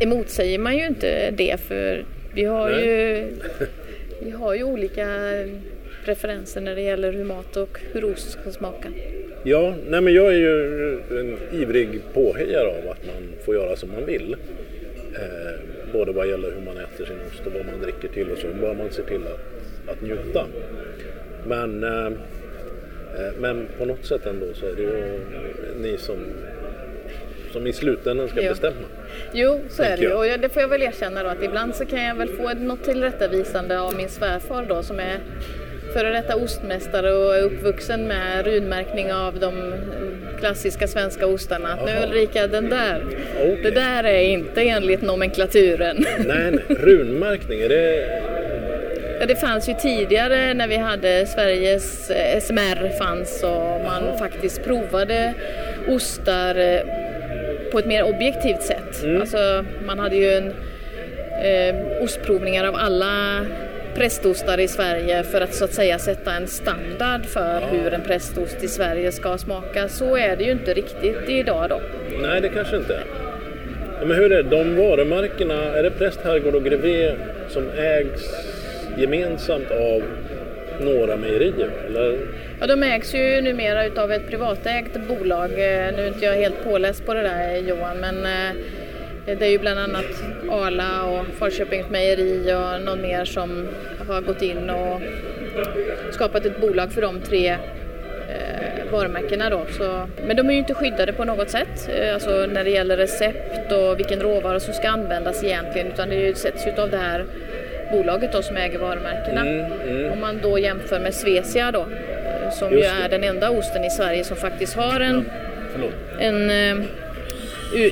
emotsäger man ju inte det för vi har Nej. ju vi har ju olika preferenser när det gäller hur mat och hur ost ska smaka. Ja, nej men jag är ju en ivrig påhejare av att man får göra som man vill. Eh, både vad gäller hur man äter sin ost och vad man dricker till och så. Bara man ser till att, att njuta. Men, eh, eh, men på något sätt ändå så är det ju ni som, som i slutändan ska Ja. bestämma. Jo, så är det ju. Och jag- det får jag väl erkänna då att ibland så kan jag väl få något tillrättavisande av min svärfar då som är före detta ostmästare och är uppvuxen med runmärkning av de klassiska svenska ostarna. Att nu. Ulrika, den där, Okej. det där är inte enligt nomenklaturen. Nej, nej, runmärkning, är det... Ja, det fanns ju tidigare när vi hade Sveriges eh, SMR fanns och man faktiskt provade ostar eh, på ett mer objektivt sätt. Alltså, man hade ju en, eh, ostprovningar av alla prästostar i Sverige för att så att säga sätta en standard för hur en prästost i Sverige ska smaka. Så är det ju inte riktigt idag då. Nej, det kanske inte. Ja, Men hur är det? De varumärkena, är det Präst, Herrgård och Grevé som ägs gemensamt av några mejerier? Eller? Ja, de ägs ju numera utav ett privatägt bolag. Eh, Nu är inte jag helt påläst på det där Johan, men eh, det är ju bland annat Arla och Falköpings mejeri och någon mer som har gått in och skapat ett bolag för de tre eh, varumärkena då. Så, men de är ju inte skyddade på något sätt, eh, alltså när det gäller recept och vilken råvara som ska användas egentligen, utan det är ju- sätts ju av det här bolaget då som äger varumärkena. Om man då jämför med Svecia då, eh, som ju Just det. är den enda osten i Sverige som faktiskt har en, Förlåt. en, eh,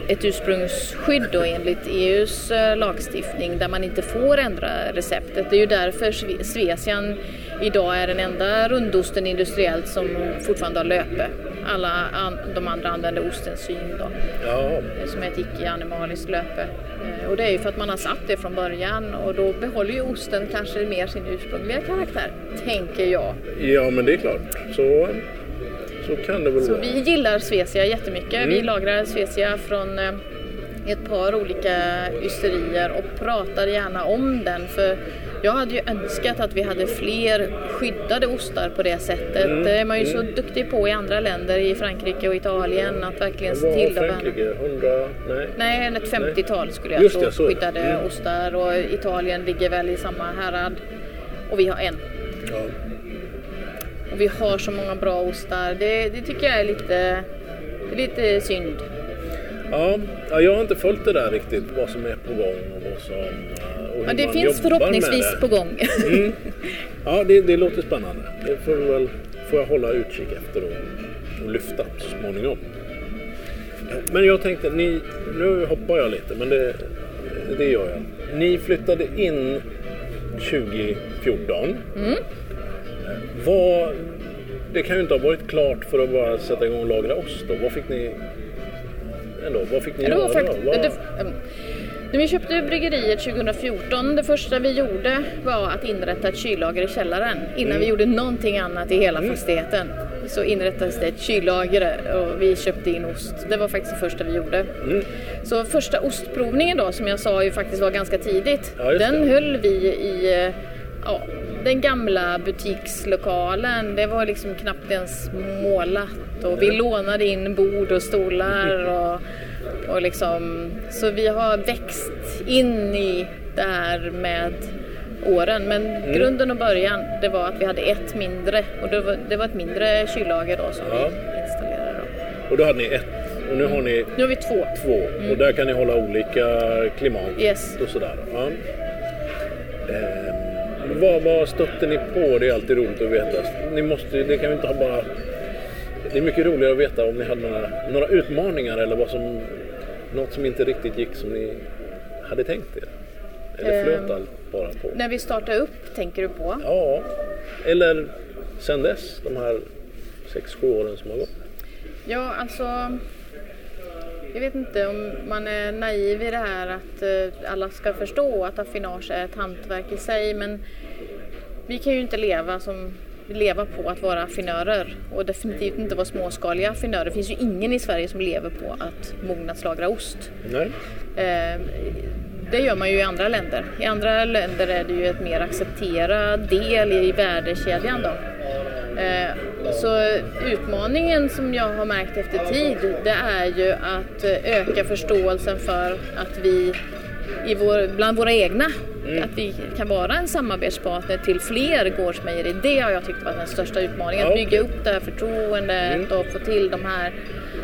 ett ursprungsskydd då enligt EUs eh, lagstiftning där man inte får ändra receptet. Det är ju därför Sve- Svecian idag är den enda rundosten industriellt som fortfarande har löpe. Alla an- de andra använder ostensyn då Ja, eh, som är ett icke-animaliskt löpe. Eh, Och det är ju för att man har satt det från början och då behåller ju osten kanske mer sin ursprungliga karaktär, tänker jag. ja, men det är klart. Så, så kan det väl Så vara. vi gillar Svecia jättemycket. Vi lagrar Svecia från eh, ett par olika ysterier och pratar gärna om den för jag hade ju önskat att vi hade fler skyddade ostar på det sättet. Det är man ju så duktig på i andra länder, i Frankrike och Italien, att verkligen se till att. Frankrike? 100? Nej. Nej, ett 50-tal skulle jag tro, skyddade Mm. ostar och Italien ligger väl i samma härad. Och vi har en. Ja. Och vi har så många bra ostar. Det, det tycker jag är lite, lite synd. Ja, ja, jag har inte följt det där riktigt, vad som är på gång och vad som... eh, Och Men det finns förhoppningsvis med på det. gång. Mm. Ja, det, det låter spännande. Det får, väl, får jag hålla utkik efter och, och lyfta så småningom. Men jag tänkte, ni, nu hoppar jag lite, men det, det gör jag. Ni flyttade in 2014. Mm. Vad, det kan ju inte ha varit klart för att bara sätta igång och lagra ost då. Vad fick ni, ändå, vad fick ni Det göra? faktiskt, Vad- det, mm. när vi köpte bryggeriet 2014, det första vi gjorde var att inrätta ett kyllager i källaren. Innan Mm. vi gjorde någonting annat i hela fastigheten så inrättades det ett kyllager och vi köpte in ost. Det var faktiskt det första vi gjorde. Mm. Så första ostprovningen då, som jag sa ju faktiskt var ganska tidigt, Ja, den höll vi i eh, ja, den gamla butikslokalen. Det var liksom knappt ens målat och vi lånade in bord och stolar och, och liksom, så vi har växt in i det här med åren. Men Mm. grunden och början, det var att vi hade ett mindre och det var, det var ett mindre kyllager då som Ja. vi installerade. Då. Och då hade ni ett och nu har ni Nu har vi två. två och där kan ni hålla olika klimat Yes. och sådär. Ja. Ehm, vad, vad stötte ni på? Det är alltid roligt att veta. Ni måste, det kan ju inte ha bara... Det är mycket roligare att veta om ni hade några, några utmaningar eller vad som, något som inte riktigt gick som ni hade tänkt er. Eller flöt Ehm. allt bara på? När vi startade upp, tänker du på? Ja, eller sen dess, de här sex sju åren som har gått. Ja, alltså... Jag vet inte om man är naiv i det här att eh, alla ska förstå att affinage är ett hantverk i sig men vi kan ju inte leva, som, leva på att vara affinörer och definitivt inte vara småskaliga affinörer. Det finns ju ingen i Sverige som lever på att mognadslagra ost. Nej? Eh, Det gör man ju i andra länder. I andra länder är det ju ett mer accepterad del i värdekedjan då. Eh, Så utmaningen som jag har märkt efter tid det är ju att eh, öka förståelsen för att vi i vår, bland våra egna, att vi kan vara en samarbetspartner till fler gårdsmejerier. Det har jag tyckt varit den största utmaningen. Ja, Att bygga upp det här förtroendet och få till de här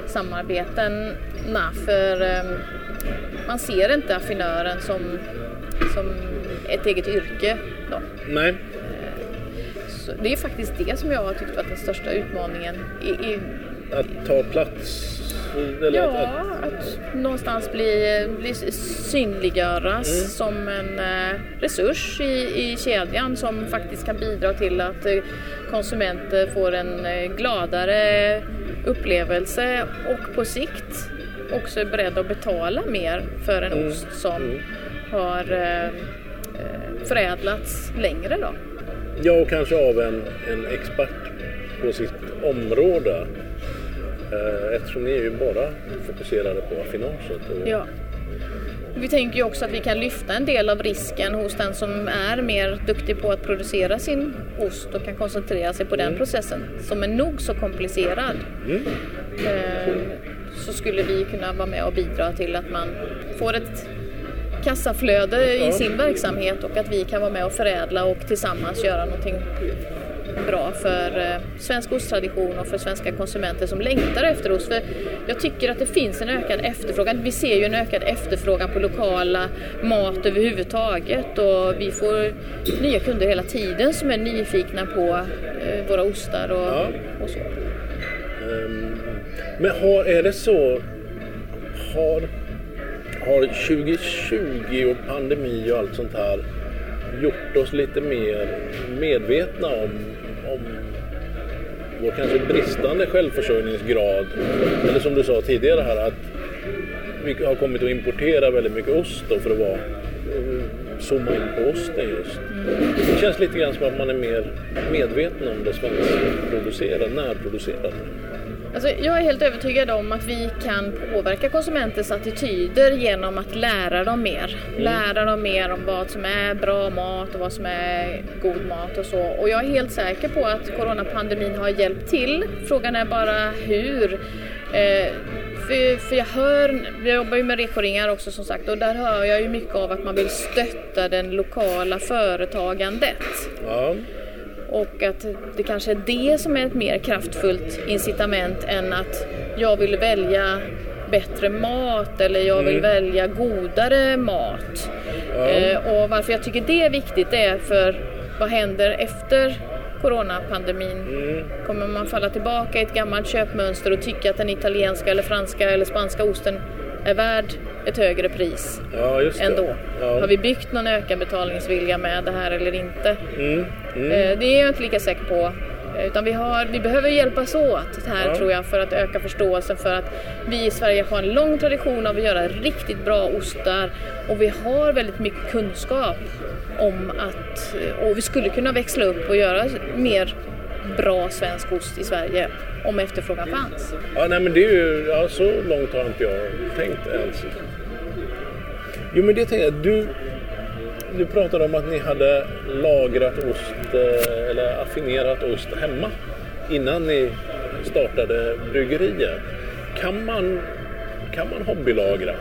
samarbetena. För eh, man ser inte affinören som, som ett eget yrke. Då. Nej? Så det är faktiskt det som jag har tyckt varit den största utmaningen. I, i, Att ta plats? Eller att, ja, att, att någonstans bli, bli synliggöras Mm. som en eh, resurs i, i kedjan som faktiskt kan bidra till att eh, konsumenter får en eh, gladare upplevelse och på sikt också är beredda att betala mer för en Mm. ost som har eh, eh, förädlats längre då. Ja, och kanske av en, en expert på sitt område. Eh, Eftersom ni är ju bara fokuserade på affinaget. Och, Ja. Vi tänker ju också att vi kan lyfta en del av risken hos den som är mer duktig på att producera sin ost och kan koncentrera sig på den processen som är nog så komplicerad. Eh, Så skulle vi kunna vara med och bidra till att man får ett kassaflöde i sin verksamhet och att vi kan vara med och förädla och tillsammans göra någonting bra för eh, svensk osttradition och för svenska konsumenter som längtar efter ost. För jag tycker att det finns en ökad efterfrågan. Vi ser ju en ökad efterfrågan på lokala mat överhuvudtaget och vi får nya kunder hela tiden som är nyfikna på eh, våra ostar och, Ja. och så. Men har, är det så... Har, har 2020 och pandemi och allt sånt här gjort oss lite mer medvetna om, om vår kanske bristande självförsörjningsgrad? Eller som du sa tidigare här att vi har kommit att importera väldigt mycket ost då för att vara eh, zooma in på osten just. Det känns lite grann som att man är mer medveten om det svenskproducerade, närproducerade. Alltså, jag är helt övertygad om att vi kan påverka konsumenters attityder genom att lära dem mer. Lära dem mer om vad som är bra mat och vad som är god mat och så. Och jag är helt säker på att coronapandemin har hjälpt till. Frågan är bara hur. Eh, för, för jag hör, jag jobbar ju med rekoringar också som sagt och där hör jag ju mycket av att man vill stötta den lokala företagandet. Ja. Och att det kanske är det som är ett mer kraftfullt incitament än att jag vill välja bättre mat eller jag vill välja godare mat. Eh, och varför jag tycker det är viktigt är för vad händer efter coronapandemin? Kommer man falla tillbaka i ett gammalt köpmönster och tycka att den italienska eller franska eller spanska osten är värd ett högre pris Ja, ändå? Ja. Har vi byggt någon ökad betalningsvilja med det här eller inte? Eh, Det är jag inte lika säker på. Eh, Utan vi, har, vi behöver hjälpas åt här Ja. tror jag för att öka förståelsen för att vi i Sverige har en lång tradition av att göra riktigt bra ostar och vi har väldigt mycket kunskap om att, och vi skulle kunna växla upp och göra mer bra svensk ost i Sverige om efterfrågan fanns. Ja, nej men det är ju, ja, så långt har inte jag tänkt ens. Jo men det tänkte jag, du, du pratade om att ni hade lagrat ost eh, eller affinerat ost hemma innan ni startade bryggeriet. Kan man, kan man hobbylagra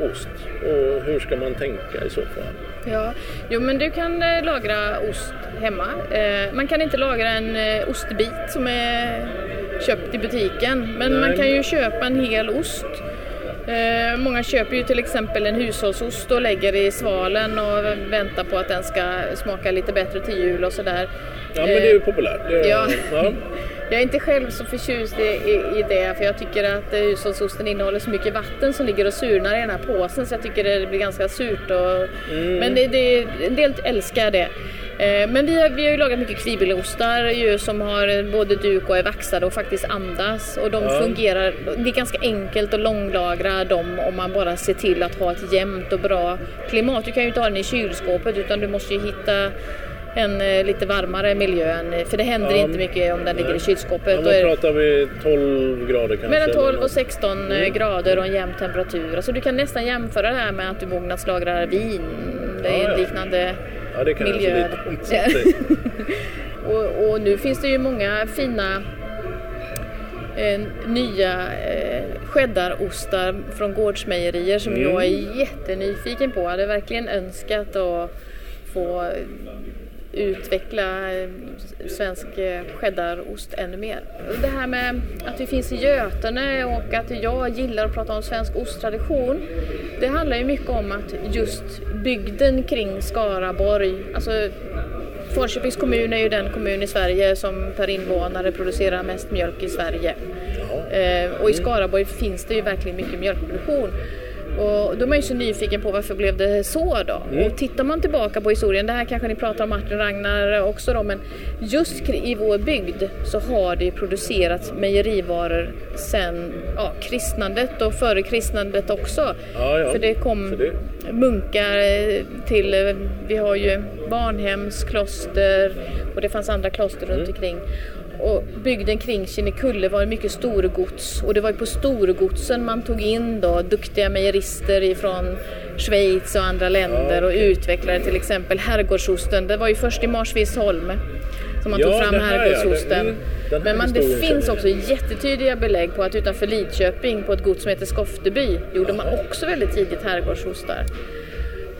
ost? Och hur ska man tänka i så fall? Ja, jo men du kan eh, lagra ost hemma. Eh, man kan inte lagra en eh, ostbit som är köpt i butiken, men Nej. man kan ju köpa en hel ost. Många köper ju till exempel en hushållsost och lägger i svalen och väntar på att den ska smaka lite bättre till jul och sådär. Ja men det är ju populärt. Det, ja. ja. Jag är inte själv så förtjust i, i, i det för jag tycker att hushållsosten innehåller så mycket vatten som ligger och surnar i den här påsen så jag tycker det blir ganska surt. Och, Men det, det, en del älskar det. Eh, Men vi har, vi har ju lagat mycket kvibelostar ju, som har både duk och är vaxade och faktiskt andas. Och de Ja. fungerar, det är ganska enkelt att långlagra dem om man bara ser till att ha ett jämnt och bra klimat. Du kan ju inte ha den i kylskåpet utan du måste ju hitta en eh, lite varmare miljö. än- För det händer Ja, inte mycket om den ligger i Ja, kylskåpet. men Då pratar vi 12 grader kanske? mellan eller 12 något? och 16 eh, grader och en jämn temperatur. Alltså du kan nästan jämföra det här med att du mognadslagrar vin. Det är Ja, ja. liknande Ja det kan jag miljö. det- och, och nu finns det ju många fina eh, nya eh, cheddarostar från gårdsmejerier som Mm. jag är jättenyfiken på. Jag hade verkligen önskat att få utveckla eh, svensk eh, cheddarost ännu mer. Det här med att vi finns i Götene och att jag gillar att prata om svensk osttradition. Det handlar ju mycket om att just bygden kring Skaraborg, alltså Falköpings kommun är ju den kommun i Sverige som per invånare producerar mest mjölk i Sverige. Eh, och i Skaraborg finns det ju verkligen mycket mjölkproduktion. Och då är man ju så nyfiken på varför blev det så då? Mm. Och tittar man tillbaka på historien, det här kanske ni pratar om Martin Ragnar också då, men just i vår bygd så har det ju producerats mejerivaror sen ja, kristnandet och före kristnandet också. Ja, ja. För det kom det- munkar eh, till, eh, vi har ju Barnhems kloster och det fanns andra kloster runt Mm. omkring. Och bygden kring Kinnekulle var mycket storgods och det var på storgodsen man tog in då duktiga mejerister ifrån Schweiz och andra länder och utvecklade till exempel herrgårdsosten. Det var ju först i Marsviksholm som man Ja, tog fram ja. herrgårdsosten. Den Men man, det finns också jättetydliga belägg på att utanför Lidköping på ett gods som heter Skofteby gjorde man också väldigt tidigt herrgårdsostar.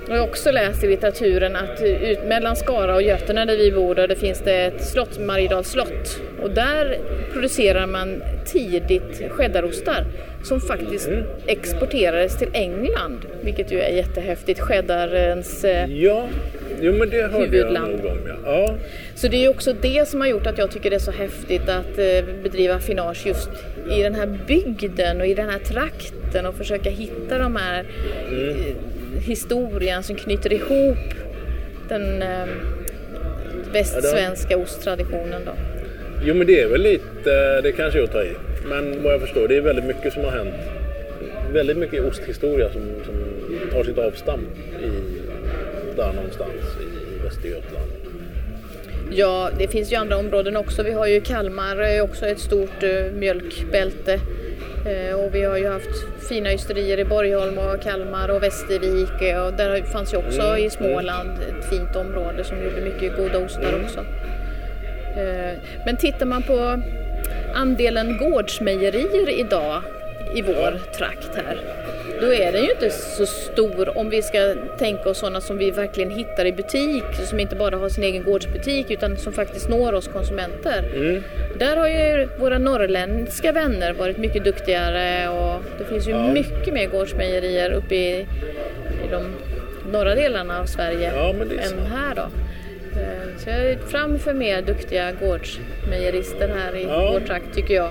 Jag har också läst i litteraturen att ut mellan Skara och Götene där vi bor, där finns det ett slott, Mariedals slott. Och där producerar man tidigt cheddarostar som faktiskt Mm. exporterades till England, vilket ju är jättehäftigt. Cheddarens... eh, Ja, jo men det hörde jag Huvudland. nog om ja. ja. Så det är ju också det som har gjort att jag tycker det är så häftigt att eh, bedriva affinage just i den här bygden och i den här trakten och försöka hitta de här eh, historien som knyter ihop den eh, västsvenska osttraditionen då. Jo men det är väl lite, det kanske jag tar i. Men vad jag förstår, det är väldigt mycket som har hänt. Väldigt mycket osthistoria som, som tar sitt avstamp i, där någonstans i Västergötland. Ja, det finns ju andra områden också. Vi har ju Kalmar, är också ett stort eh, mjölkbälte. Eh, och vi har ju haft fina ysterier i Borgholm och Kalmar och Västervik. eh, Och där fanns ju också i Småland ett fint område som gjorde mycket goda ostar också. Eh, men tittar man på andelen gårdsmejerier idag i vår trakt här, då är den ju inte så stor om vi ska tänka oss sådana som vi verkligen hittar i butik, som inte bara har sin egen gårdsbutik utan som faktiskt når oss konsumenter. Där har ju våra norrländska vänner varit mycket duktigare och det finns ju mycket mer gårdsmejerier uppe i, i de norra delarna av Sverige Ja, än här då. Eh, Så jag är fram för mer duktiga gårdsmejerister här i Ja. vår trakt tycker jag.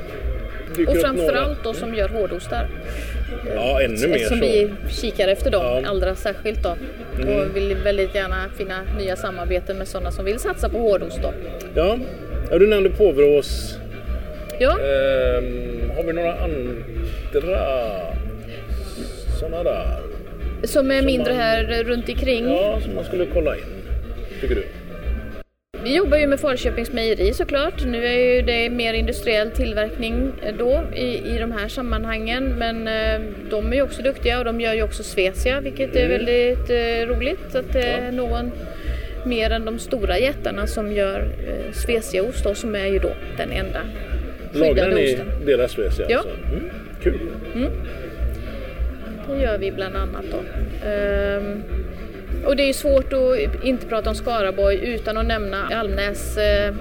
Dyker Och framförallt då som gör hårdostar. Ja, ännu mer Eftersom så. vi kikar efter dem Ja. Mm. allra särskilt då. Och vill väldigt gärna finna nya samarbeten med sådana som vill satsa på hårdost då. Ja, ja du nämnde Påverås. Ja, Ehm, har vi några andra sådana där? som är mindre man- här runt omkring. Ja, som man skulle kolla in. Tycker du? Vi jobbar ju med Falköpings mejeri såklart. Nu är ju det mer industriell tillverkning eh, då i, i de här sammanhangen. Men eh, de är ju också duktiga och de gör ju också Svecia vilket är väldigt eh, roligt att det är någon mer än de stora jättarna som gör eh, Sveciaost då, som är ju då den enda Lagrar skyddade ni osten. deras Svecia? Ja. Alltså? Mm, kul. Det gör vi bland annat då. Ehm, och det är svårt att inte prata om Skaraborg utan att nämna Almnäs eh,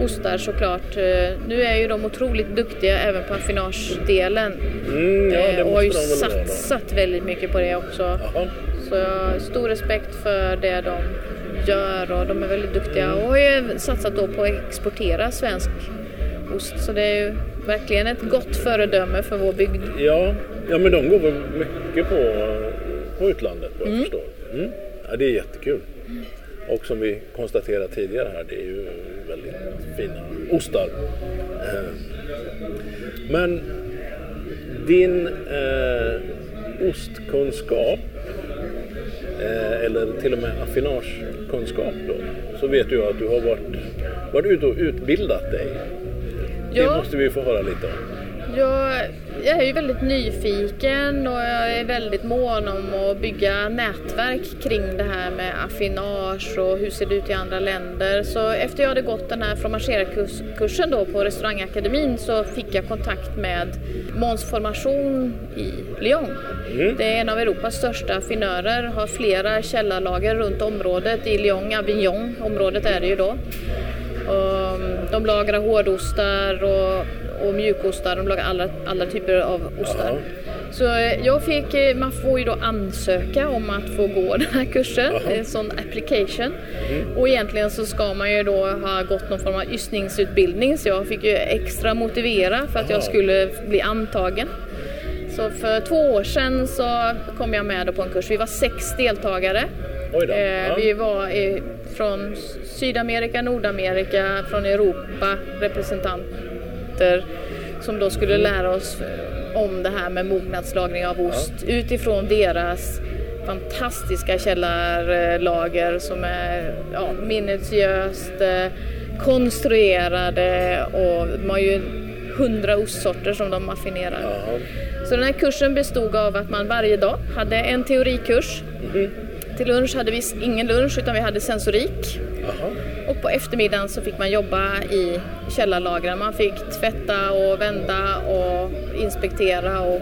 ostar såklart. Eh, nu är ju de otroligt duktiga även på affinagedelen Mm, ja, eh, och har ju satsat väldigt mycket på det också. Jaha. Så jag har stor respekt för det de gör och de är väldigt duktiga och har ju satsat då på att exportera svensk ost. Så det är ju verkligen ett gott föredöme för vår bygd. Ja, ja, men de går väl mycket på, på utlandet vad jag förstår. Mm. Ja, det är jättekul. Och som vi konstaterade tidigare här, det är ju väldigt fina ostar. Eh, Men din eh, ostkunskap, eh, eller till och med affinagekunskap då, så vet du att du har varit, varit ute och utbildat dig. Det Ja. måste vi få höra lite om. Jag, jag är ju väldigt nyfiken och jag är väldigt mån om att bygga nätverk kring det här med affinage och hur ser det ut i andra länder. Så efter jag hade gått den här fromagerkursen då på restaurangakademin så fick jag kontakt med Måns Formation i Lyon. Det är en av Europas största affinörer, har flera källarlager runt området i Lyon, Avignon området är det ju då. Och de lagrar hårdostar och, och mjukostar, de lagrar alla, alla typer av ostar. Ja. Så eh, jag fick, eh, man får ju då ansöka om att få gå den här kursen, Jaha. en sån application. Och egentligen så ska man ju då ha gått någon form av ystningsutbildning så jag fick ju extra motivera för att Jaha. jag skulle bli antagen. Så för två år sedan så kom jag med på en kurs. Vi var sex deltagare. Eh, Ja. Vi var från Sydamerika, Nordamerika, från Europa, representanter som då skulle lära oss om det här med mognadslagring av ost utifrån deras fantastiska källarlager som är ja, minutiöst eh, konstruerade och de har ju hundra ostsorter som de affinerar. Ja. Så den här kursen bestod av att man varje dag hade en teorikurs. Till lunch hade vi ingen lunch utan vi hade sensorik. Jaha. På eftermiddagen så fick man jobba i källarlagren. Man fick tvätta och vända och inspektera och,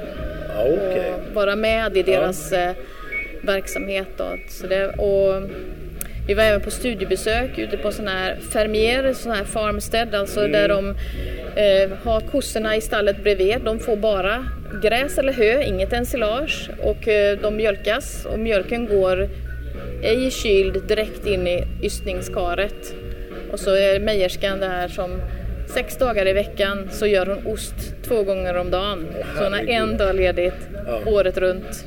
Ja, okej. och vara med i deras eh, verksamhet. Då. Så det, och vi var även på studiebesök ute på sån här fermier, sån här farmstead, alltså där de eh, har kossorna i stallet bredvid. De får bara gräs eller hö, inget ensilage och eh, de mjölkas och mjölken går ej kyld direkt in i ystningskaret. Och så är mejerskan där som sex dagar i veckan så gör hon ost två gånger om dagen. Så hon har en dag ledigt året runt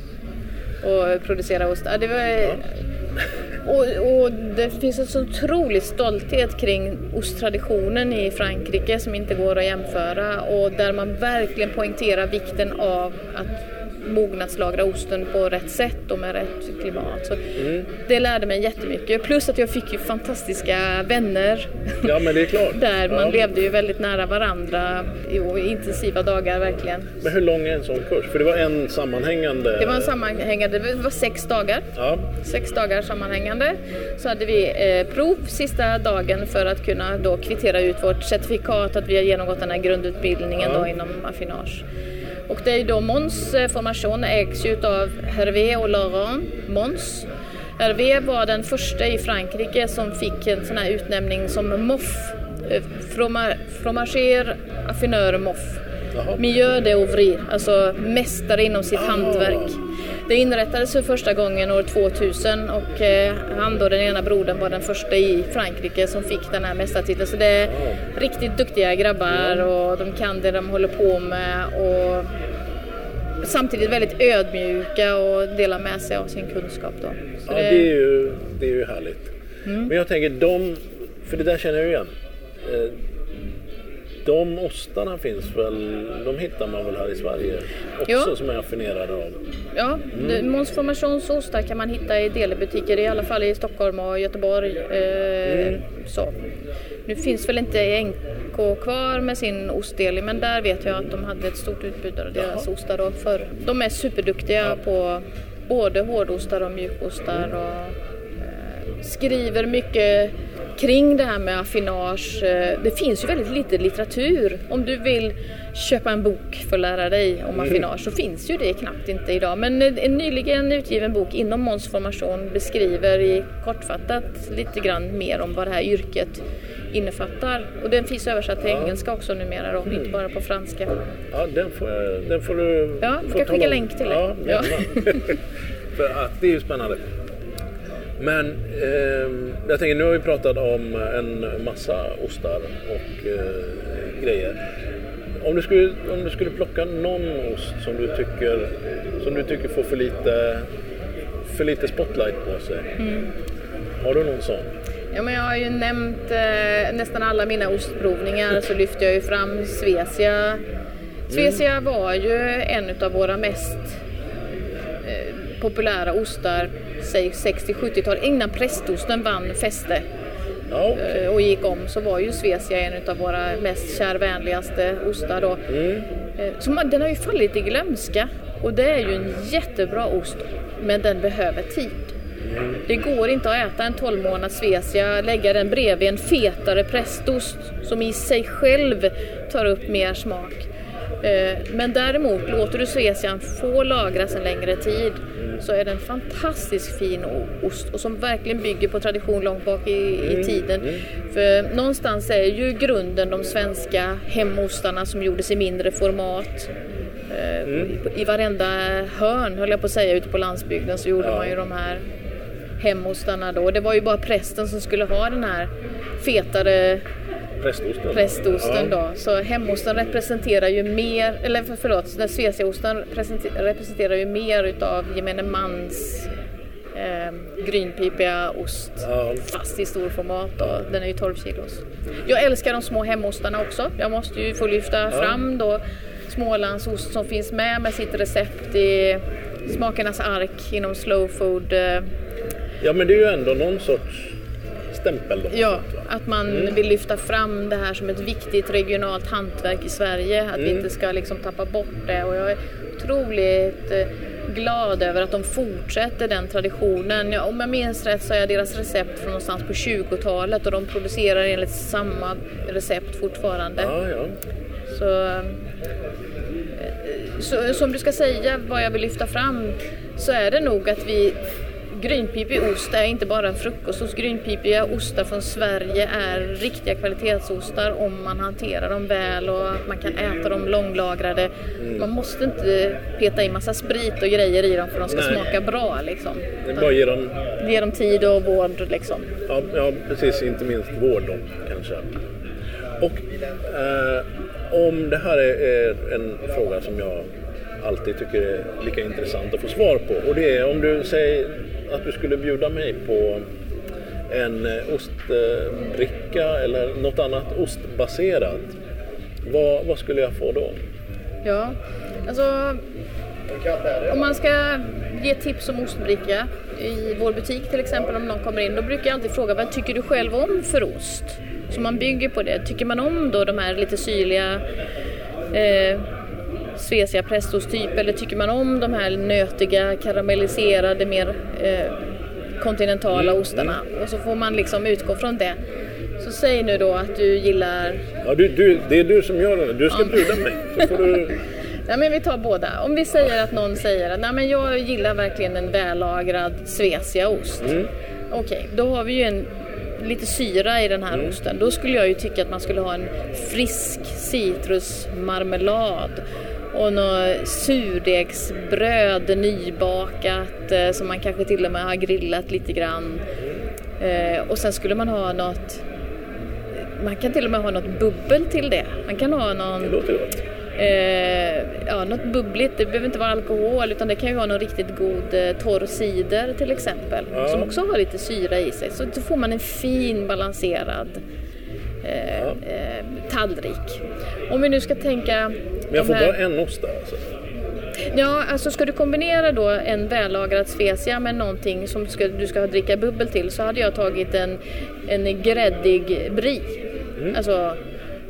och producerar ost. Ja, det var, och, och det finns en så otrolig stolthet kring osttraditionen i Frankrike som inte går att jämföra och där man verkligen poängterar vikten av att mognadslagra osten på rätt sätt och med rätt klimat. Så Det lärde mig jättemycket. Plus att jag fick ju fantastiska vänner Ja, men det är klart. där. Man ja. levde ju väldigt nära varandra i intensiva dagar verkligen. Men hur lång är en sån kurs? För det var en sammanhängande... Det var en sammanhängande, det var sex dagar. Ja, sex dagar sammanhängande. Så hade vi eh, prov sista dagen för att kunna då kvittera ut vårt certifikat att vi har genomgått den här grundutbildningen Ja. då inom affinage. Och det är då Måns eh, formation ägs ju utav Hervé och Laurent Måns. Hervé var den första i Frankrike som fick en sån här utnämning som MOF, eh, froma, fromager affineur MOF. Mieux de ouvrir, alltså mästare inom sitt Ah. hantverk. Det inrättades för första gången år 2000 och eh, han då, den ena brodern, var den första i Frankrike som fick den här mästartiteln. Så det är riktigt duktiga grabbar och de kan det de håller på med och samtidigt väldigt ödmjuka och delar med sig av sin kunskap då. Så ja det, är ju, det är ju härligt. Mm. Men jag tänker, de... För det där känner jag igen. De ostarna finns väl... De hittar man väl här i Sverige också Ja. som är affinerade av? Ja, mm. Måns Formations ostar kan man hitta i delbutiker, i alla fall i Stockholm och Göteborg. Eh, så. Nu finns väl inte NK kvar med sin ostdel, men där vet jag att de hade ett stort utbud av deras ostar då förr. De är superduktiga på både hårdostar och mjukostar och eh, skriver mycket kring det här med affinage. Eh, Det finns ju väldigt lite litteratur. Om du vill köpa en bok för att lära dig om affinage så finns ju det knappt inte idag. Men eh, en nyligen utgiven bok inom Måns formation beskriver i kortfattat lite grann mer om vad det här yrket innefattar. Och den finns översatt till engelska också numera då, inte bara på franska. Ja, den får, den får du... Ja, får jag skicka länk till dig? Ja, Ja. För att det är ju spännande. Men eh, jag tänker, nu har vi pratat om en massa ostar och eh, grejer. Om du, skulle, om du skulle plocka någon ost som du tycker, som du tycker får för lite, för lite spotlight på sig. Mm. Har du någon sån? Ja, men jag har ju nämnt eh, nästan alla mina ostprovningar så lyfter jag ju fram Svecia. Svecia var ju en av våra mest eh, populära ostar, säg 60-70-tal. Innan prästosten vann fäste Ja, eh, och gick om så var ju Svecia en av våra mest kärvänligaste ostar då. Eh, Så man, den har ju fallit i glömska och det är ju en jättebra ost men den behöver tid. Det går inte att äta en 12 månaders Svecia, lägga den bredvid en fetare prästost som i sig själv tar upp mer smak. Eh, Men däremot, låter du Svecian få lagras en längre tid så är det en fantastiskt fin ost och som verkligen bygger på tradition långt bak i, i tiden. För någonstans är ju grunden de svenska hemostarna som gjordes i mindre format. Eh, I varenda hörn, höll jag på att säga, ute på landsbygden så gjorde Ja. man ju de här hemostarna då. Det var ju bara prästen som skulle ha den här fetare prästosten. prästosten ja. då. Så hemosten representerar ju mer, eller för- förlåt, den representer- representerar ju mer utav gemene mans eh, grynpipiga ost. Ja. Fast i stor format och den är ju 12 kilos. Jag älskar de små hemostarna också. Jag måste ju få lyfta fram då Smålandsost som finns med med sitt recept i Smakernas ark inom slow food. eh, ja, men det är ju ändå någon sorts stämpel då. Ja, att man vill lyfta fram det här som ett viktigt regionalt hantverk i Sverige. Att vi inte ska liksom tappa bort det. Och jag är otroligt eh, glad över att de fortsätter den traditionen. Ja, om jag minns rätt så är deras recept från någonstans på 20-talet och de producerar enligt samma recept fortfarande. Ja, ja. Så, eh, så, så om du ska säga vad jag vill lyfta fram så är det nog att vi Grynpipig ost är inte bara en frukostost. Grynpipiga ostar från Sverige är riktiga kvalitetsostar om man hanterar dem väl och att man kan äta dem långlagrade. Man måste inte peta i massa sprit och grejer i dem för att de ska Nej. smaka bra. Liksom. Det bara ge dem, Ge dem tid och vård. Liksom. ja, ja precis, inte minst vård då kanske. Och eh, om det här är, är en fråga som jag alltid tycker är lika intressant att få svar på. Och det är om du säger att du skulle bjuda mig på en ostbricka eller något annat ostbaserat. Vad, vad skulle jag få då? Ja, alltså om man ska ge tips om ostbricka i vår butik till exempel om någon kommer in, då brukar jag alltid fråga vad tycker du själv om för ost? Så man bygger på det. Tycker man om då de här lite syrliga eh, Svecia prästost typ eller tycker man om de här nötiga karamelliserade mer eh, kontinentala ostarna? Och så får man liksom utgå från det. Så säg nu då att du gillar Ja, du, du, det är du som gör det. Du ska bjuda mig. Så får du... Nej, men vi tar båda. Om vi säger att någon säger att Nej, men jag gillar verkligen en vällagrad sveciaost. Okej, då har vi ju en, lite syra i den här osten. Då skulle jag ju tycka att man skulle ha en frisk citrusmarmelad och något surdegsbröd nybakat eh, som man kanske till och med har grillat lite grann. Eh, och sen skulle man ha något man kan till och med ha något bubbel till det. Man kan ha någon Det låter gott. Eh, ja, något bubbligt. Det behöver inte vara alkohol utan det kan ju vara någon riktigt god eh, torr cider till exempel. Ja. Som också har lite syra i sig. Så då får man en fin balanserad eh, eh, tallrik. Om vi nu ska tänka... Men jag får här- bara en ost där alltså. Ja, alltså ska du kombinera då en vällagrad specia med någonting som ska, du ska dricka bubbel till så hade jag tagit en, en gräddig brie. Alltså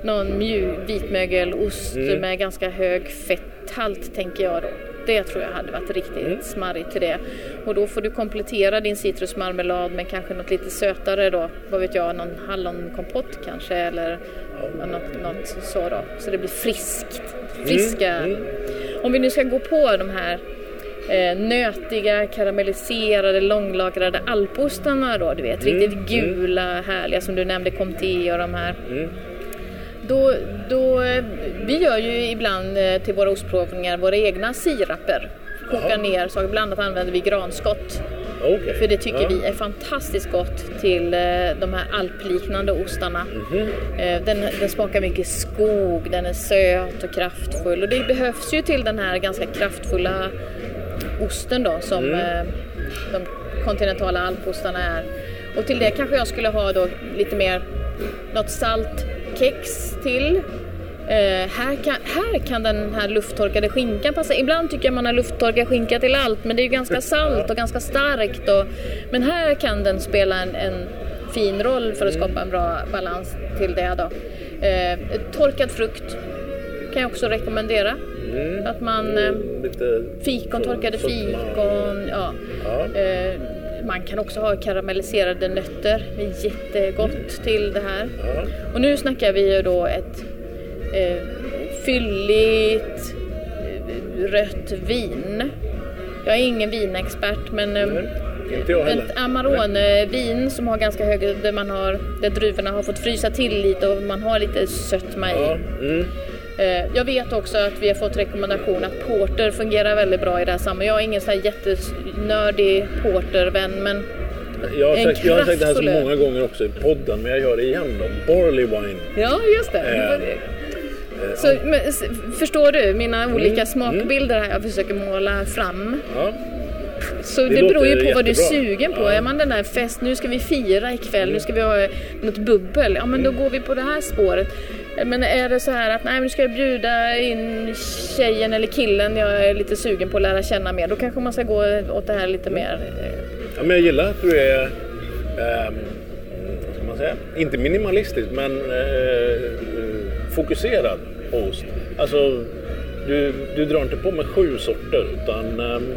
någon mjuk vitmögelost med ganska hög fetthalt tänker jag då. Det tror jag hade varit riktigt smarrigt till det. Och då får du komplettera din citrusmarmelad med kanske något lite sötare då. Vad vet jag, någon hallonkompott kanske eller något, något så då. Så det blir friskt. Friska. Om vi nu ska gå på de här eh, nötiga, karamelliserade, långlagrade alpostarna då, du vet. Riktigt gula, härliga som du nämnde, Comté och de här. Då, då, vi gör ju ibland eh, till våra ostprovningar våra egna siraper. Kokar ner, så ibland använder vi granskott. Okej. För det tycker ja. vi är fantastiskt gott till eh, de här alpliknande ostarna. Mhm. Eh, Den, den smakar mycket skog, den är söt och kraftfull. Och det behövs ju till den här ganska kraftfulla osten då som Mm. de kontinentala alpostarna är. Och till det kanske jag skulle ha då lite mer något salt kex till. Eh, här, kan, här kan den här lufttorkade skinkan passa. Ibland tycker jag man har lufttorkad skinka till allt men det är ju ganska salt och ganska starkt. Och, men här kan den spela en, en fin roll för att skapa en bra balans till det. Då. Eh, torkad frukt kan jag också rekommendera. Att man... Eh, Lite Fikon, torkade fikon, ja. Ja. Eh, man kan också ha karamelliserade nötter. Det är jättegott till det här. Och nu snackar vi ju då ett eh, fylligt eh, rött vin. Jag är ingen vinexpert men eh, heller. ett Amarone-vin som har ganska hög, där, man har, där druvorna har fått frysa till lite och man har lite sötma i. Ja. Mm. Eh, Jag vet också att vi har fått rekommendation att porter fungerar väldigt bra i det här sammanhanget. Jag är ingen sån här jättenördig portervän men Jag har, sagt, jag har sagt det här så många gånger också i podden, men jag gör det igen då. Barley wine. Ja, just det. det, var det. Så, men, förstår du mina olika Mm, smakbilder här jag försöker måla fram? Ja. Så det, låter beror ju på vad du är jättebra. sugen på. Är man den där fest, nu ska vi fira ikväll, nu ska vi ha något bubbel. Ja men då Mm. går vi på det här spåret. Men är det så här att nej nu ska jag bjuda in tjejen eller killen jag är lite sugen på att lära känna mer. Då kanske man ska gå åt det här lite mer. eh, Ja, men jag gillar att du är, ehm, vad ska man säga, inte minimalistisk men eh, fokuserad ost. Alltså, du, du drar inte på med sju sorter utan ehm,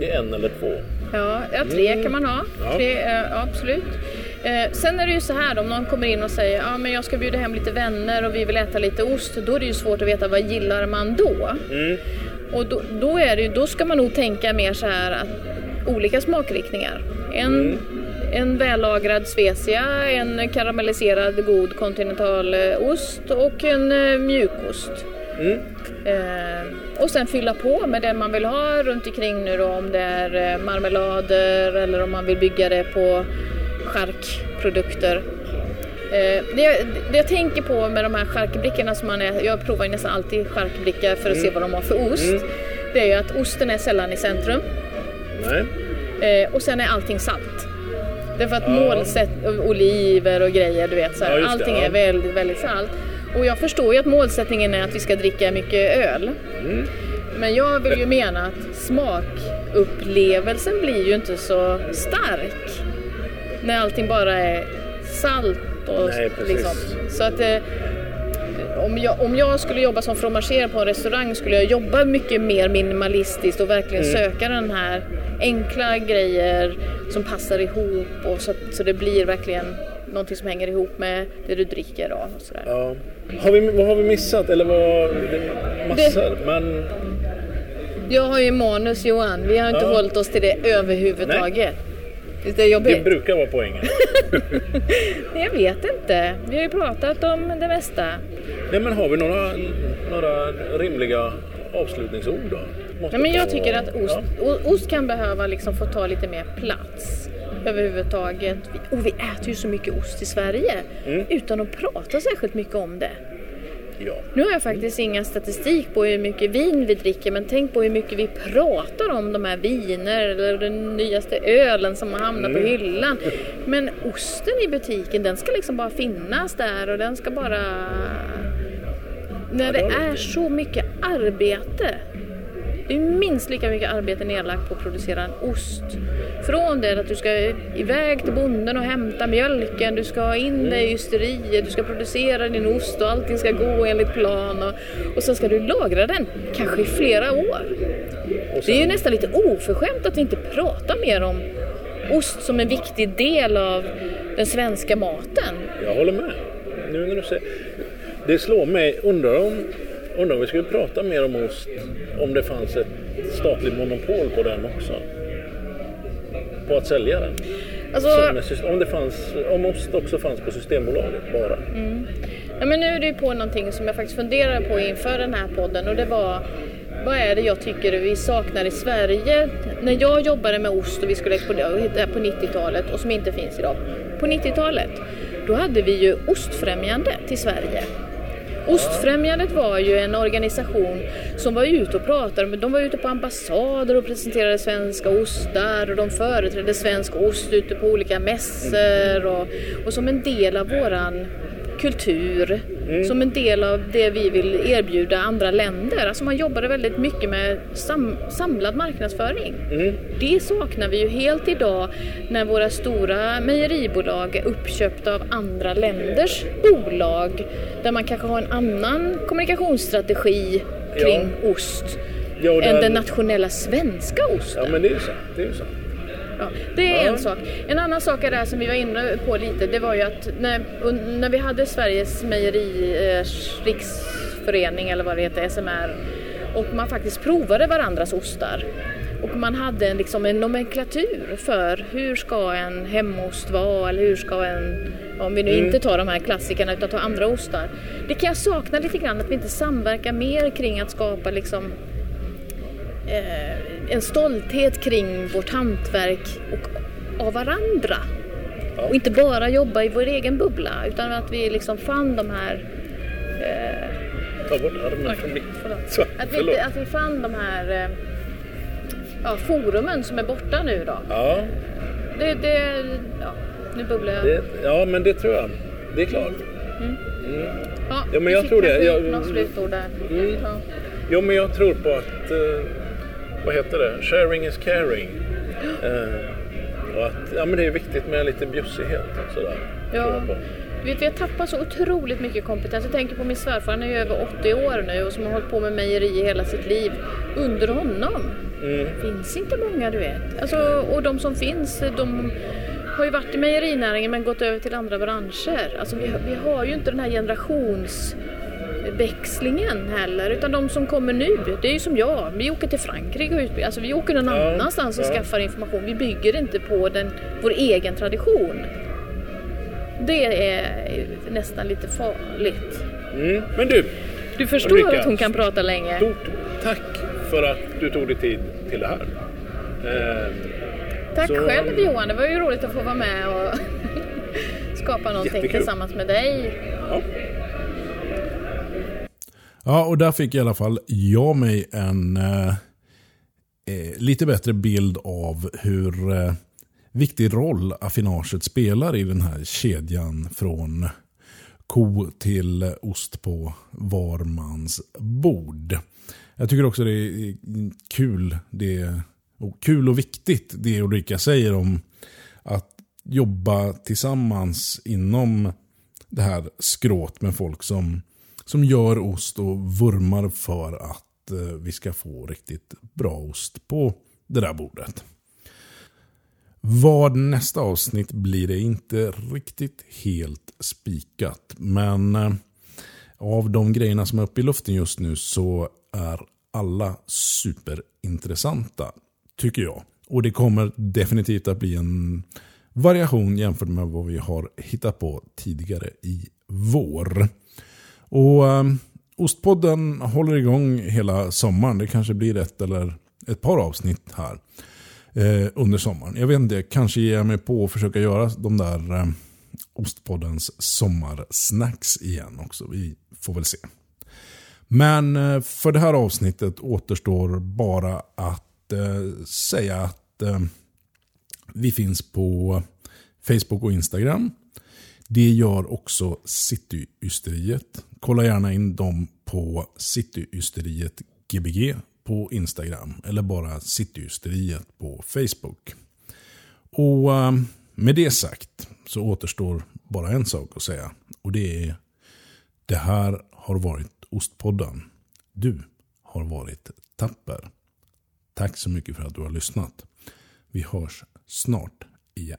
det är en eller två. Ja, ja tre kan man ha. Mm. Ja. Tre, eh, absolut. Eh, sen är det ju så här om någon kommer in och säger ja men jag ska bjuda hem lite vänner och vi vill äta lite ost. Då är det ju svårt att veta vad gillar man då. Mm. Och då, då, är det, ju- då ska man nog tänka mer så här att olika smakriktningar. En, Mm. en vällagrad specia, en karamelliserad god kontinentalost och en eh, mjukost. Mm. Eh, och sen fylla på med det man vill ha runt omkring nu då om det är eh, marmelader eller om man vill bygga det på charkprodukter. Eh, det, jag- det jag tänker på med de här charkbrickorna som man är, jag provar ju nästan alltid charkbricka för att se vad de har för ost. Det är ju att osten är sällan i centrum Nej. eh, och sen är allting salt. Därför att målsätt, oliver och grejer, du vet så här, Ja, just det, allting ja. är väldigt, väldigt salt. Och jag förstår ju att målsättningen är att vi ska dricka mycket öl. Mm. Men jag vill ju mena att smakupplevelsen blir ju inte så stark när allting bara är salt och Nej, precis. liksom. Så att eh, om jag, om jag skulle jobba som fromager på en restaurang skulle jag jobba mycket mer minimalistiskt och verkligen Mm. söka den här enkla grejer som passar ihop och så, så det blir verkligen någonting som hänger ihop med det du dricker och sådär. Ja. Har vi, vad har vi missat? Eller vad... Det massor. Men Jag har ju manus Johan, vi har inte Ja. hållit oss till det överhuvudtaget. Det är jobbigt. det brukar vara poängen. Jag vet inte. Vi har ju pratat om det mesta. Nej, men har vi några, några rimliga avslutningsord då? Måste Ja, men jag tycker att ost, Ja. ost kan behöva liksom få ta lite mer plats överhuvudtaget. Och vi äter ju så mycket ost i Sverige Mm. utan att prata särskilt mycket om det. Ja. Nu har jag faktiskt ingen statistik på hur mycket vin vi dricker men tänk på hur mycket vi pratar om de här viner eller den nyaste ölen som har hamnat Mm. på hyllan. Men osten i butiken den ska liksom bara finnas där och den ska bara... När det är så mycket arbete. Det är minst lika mycket arbete nedlagt på att producera en ost. Från det att du ska iväg till bonden och hämta mjölken, du ska ha in det i ysteriet, du ska producera din ost och allting ska gå enligt plan och, och så ska du lagra den, kanske i flera år. Och Det är ju sen- nästan lite oförskämt att vi inte pratar mer om ost som en viktig del av den svenska maten. Jag håller med. Nu när du säger... Det slår mig, undrar om, undrar om vi skulle prata mer om ost om det fanns ett statligt monopol på den också. På att sälja den. Alltså, Som Om, det fanns, om ost också fanns på Systembolaget bara. Ja, men nu är du på någonting som jag faktiskt funderade på inför den här podden och det var vad är det jag tycker vi saknar i Sverige? När jag jobbade med ost och vi skulle exportera på 90-talet och som inte finns idag. På 90-talet, då hade vi ju Ostfrämjande till Sverige. Ostfrämjandet var ju en organisation som var ute och pratade, de var ute på ambassader och presenterade svenska ostar och de företrädde svensk ost ute på olika mässor och, och som en del av våran kultur, som en del av det vi vill erbjuda andra länder. Alltså man jobbade väldigt mycket med sam, samlad marknadsföring. Det saknar vi ju helt idag när våra stora mejeribolag är uppköpta av andra länders bolag där man kanske har en annan kommunikationsstrategi kring ost Ja, och än den nationella svenska osten. Ja men det är ju sant. Det är ju sant. Ja, det är en sak. En annan sak är det här som vi var inne på lite, det var ju att när, när vi hade Sveriges Mejeriers riksförening eller vad det heter, SMR, och man faktiskt provade varandras ostar. Och man hade en, liksom en nomenklatur för hur ska en hemost vara eller hur ska en, om vi nu inte tar de här klassikerna utan tar andra ostar. Det kan jag sakna lite grann, att vi inte samverkar mer kring att skapa liksom eh, en stolthet kring vårt hantverk och av varandra. Ja. Och inte bara jobba i vår egen bubbla utan att vi liksom fann de här Ta bort armen från. Så, Att vi, att vi fann de här eh, ja, forumen som är borta nu då. Ja, Det, det, ja, nu bubblar jag. det, ja, men det tror jag. Det är klart. ja, ja, men jag tror det. Jag- något slutord där. Mm. Ja. Jo, men jag tror på att, eh, vad heter det, sharing is caring. Eh, och att ja, men det är viktigt med lite bjussighet sådär. Ja. Du vet, vi har tappat så otroligt mycket kompetens. Jag tänker på min svärfar, han är ju över 80 år nu och som har hållit på med mejeri hela sitt liv. Under honom Mm. finns inte många du vet. Alltså, och de som finns, de har ju varit i mejerinäringen men gått över till andra branscher. Alltså, vi, vi har ju inte den här generationsväxlingen heller utan de som kommer nu, det är ju som jag. Vi åker till Frankrike och utbildar. Alltså, vi åker någon Ja, annanstans och ja. skaffar information. Vi bygger inte på den, vår egen tradition. Det är nästan lite farligt. Mm. Men du, Du förstår Ulrika, att hon kan prata länge. stort tack för att du tog dig tid till det här. Eh, Tack Så- själv Johan, det var ju roligt att få vara med och skapa någonting Jättekul. tillsammans med dig. ja. Ja, och där fick i alla fall jag mig en eh, eh, lite bättre bild av hur eh, viktig roll affinaget spelar i den här kedjan från ko till ost på var mans bord. Jag tycker också det är eh, kul, det, och kul och viktigt det Ulrika säger om att jobba tillsammans inom det här skrået med folk som, som gör ost och vurmar för att eh, vi ska få riktigt bra ost på det där bordet. Vad nästa avsnitt blir det inte riktigt helt spikat. Men eh, av de grejerna som är uppe i luften just nu så är alla superintressanta. Tycker jag. Och det kommer definitivt att bli en variation jämfört med vad vi har hittat på tidigare i vår. Och eh, Ostpodden håller igång hela sommaren. Det kanske blir ett eller ett par avsnitt här eh, under sommaren. Jag vet inte, kanske ger jag mig på att försöka göra de där eh, Ostpoddens sommarsnacks igen också. Vi får väl se. Men eh, för det här avsnittet återstår bara att eh, säga att eh, vi finns på Facebook och Instagram. Det gör också Cityysteriet. Kolla gärna in dem på Cityysteriet Gbg på Instagram. Eller bara Cityysteriet på Facebook. Och eh, med det sagt så återstår bara en sak att säga. Och det är det här har varit Ostpodden. Du har varit tapper. Tack så mycket för att du har lyssnat. Vi hörs snart igen.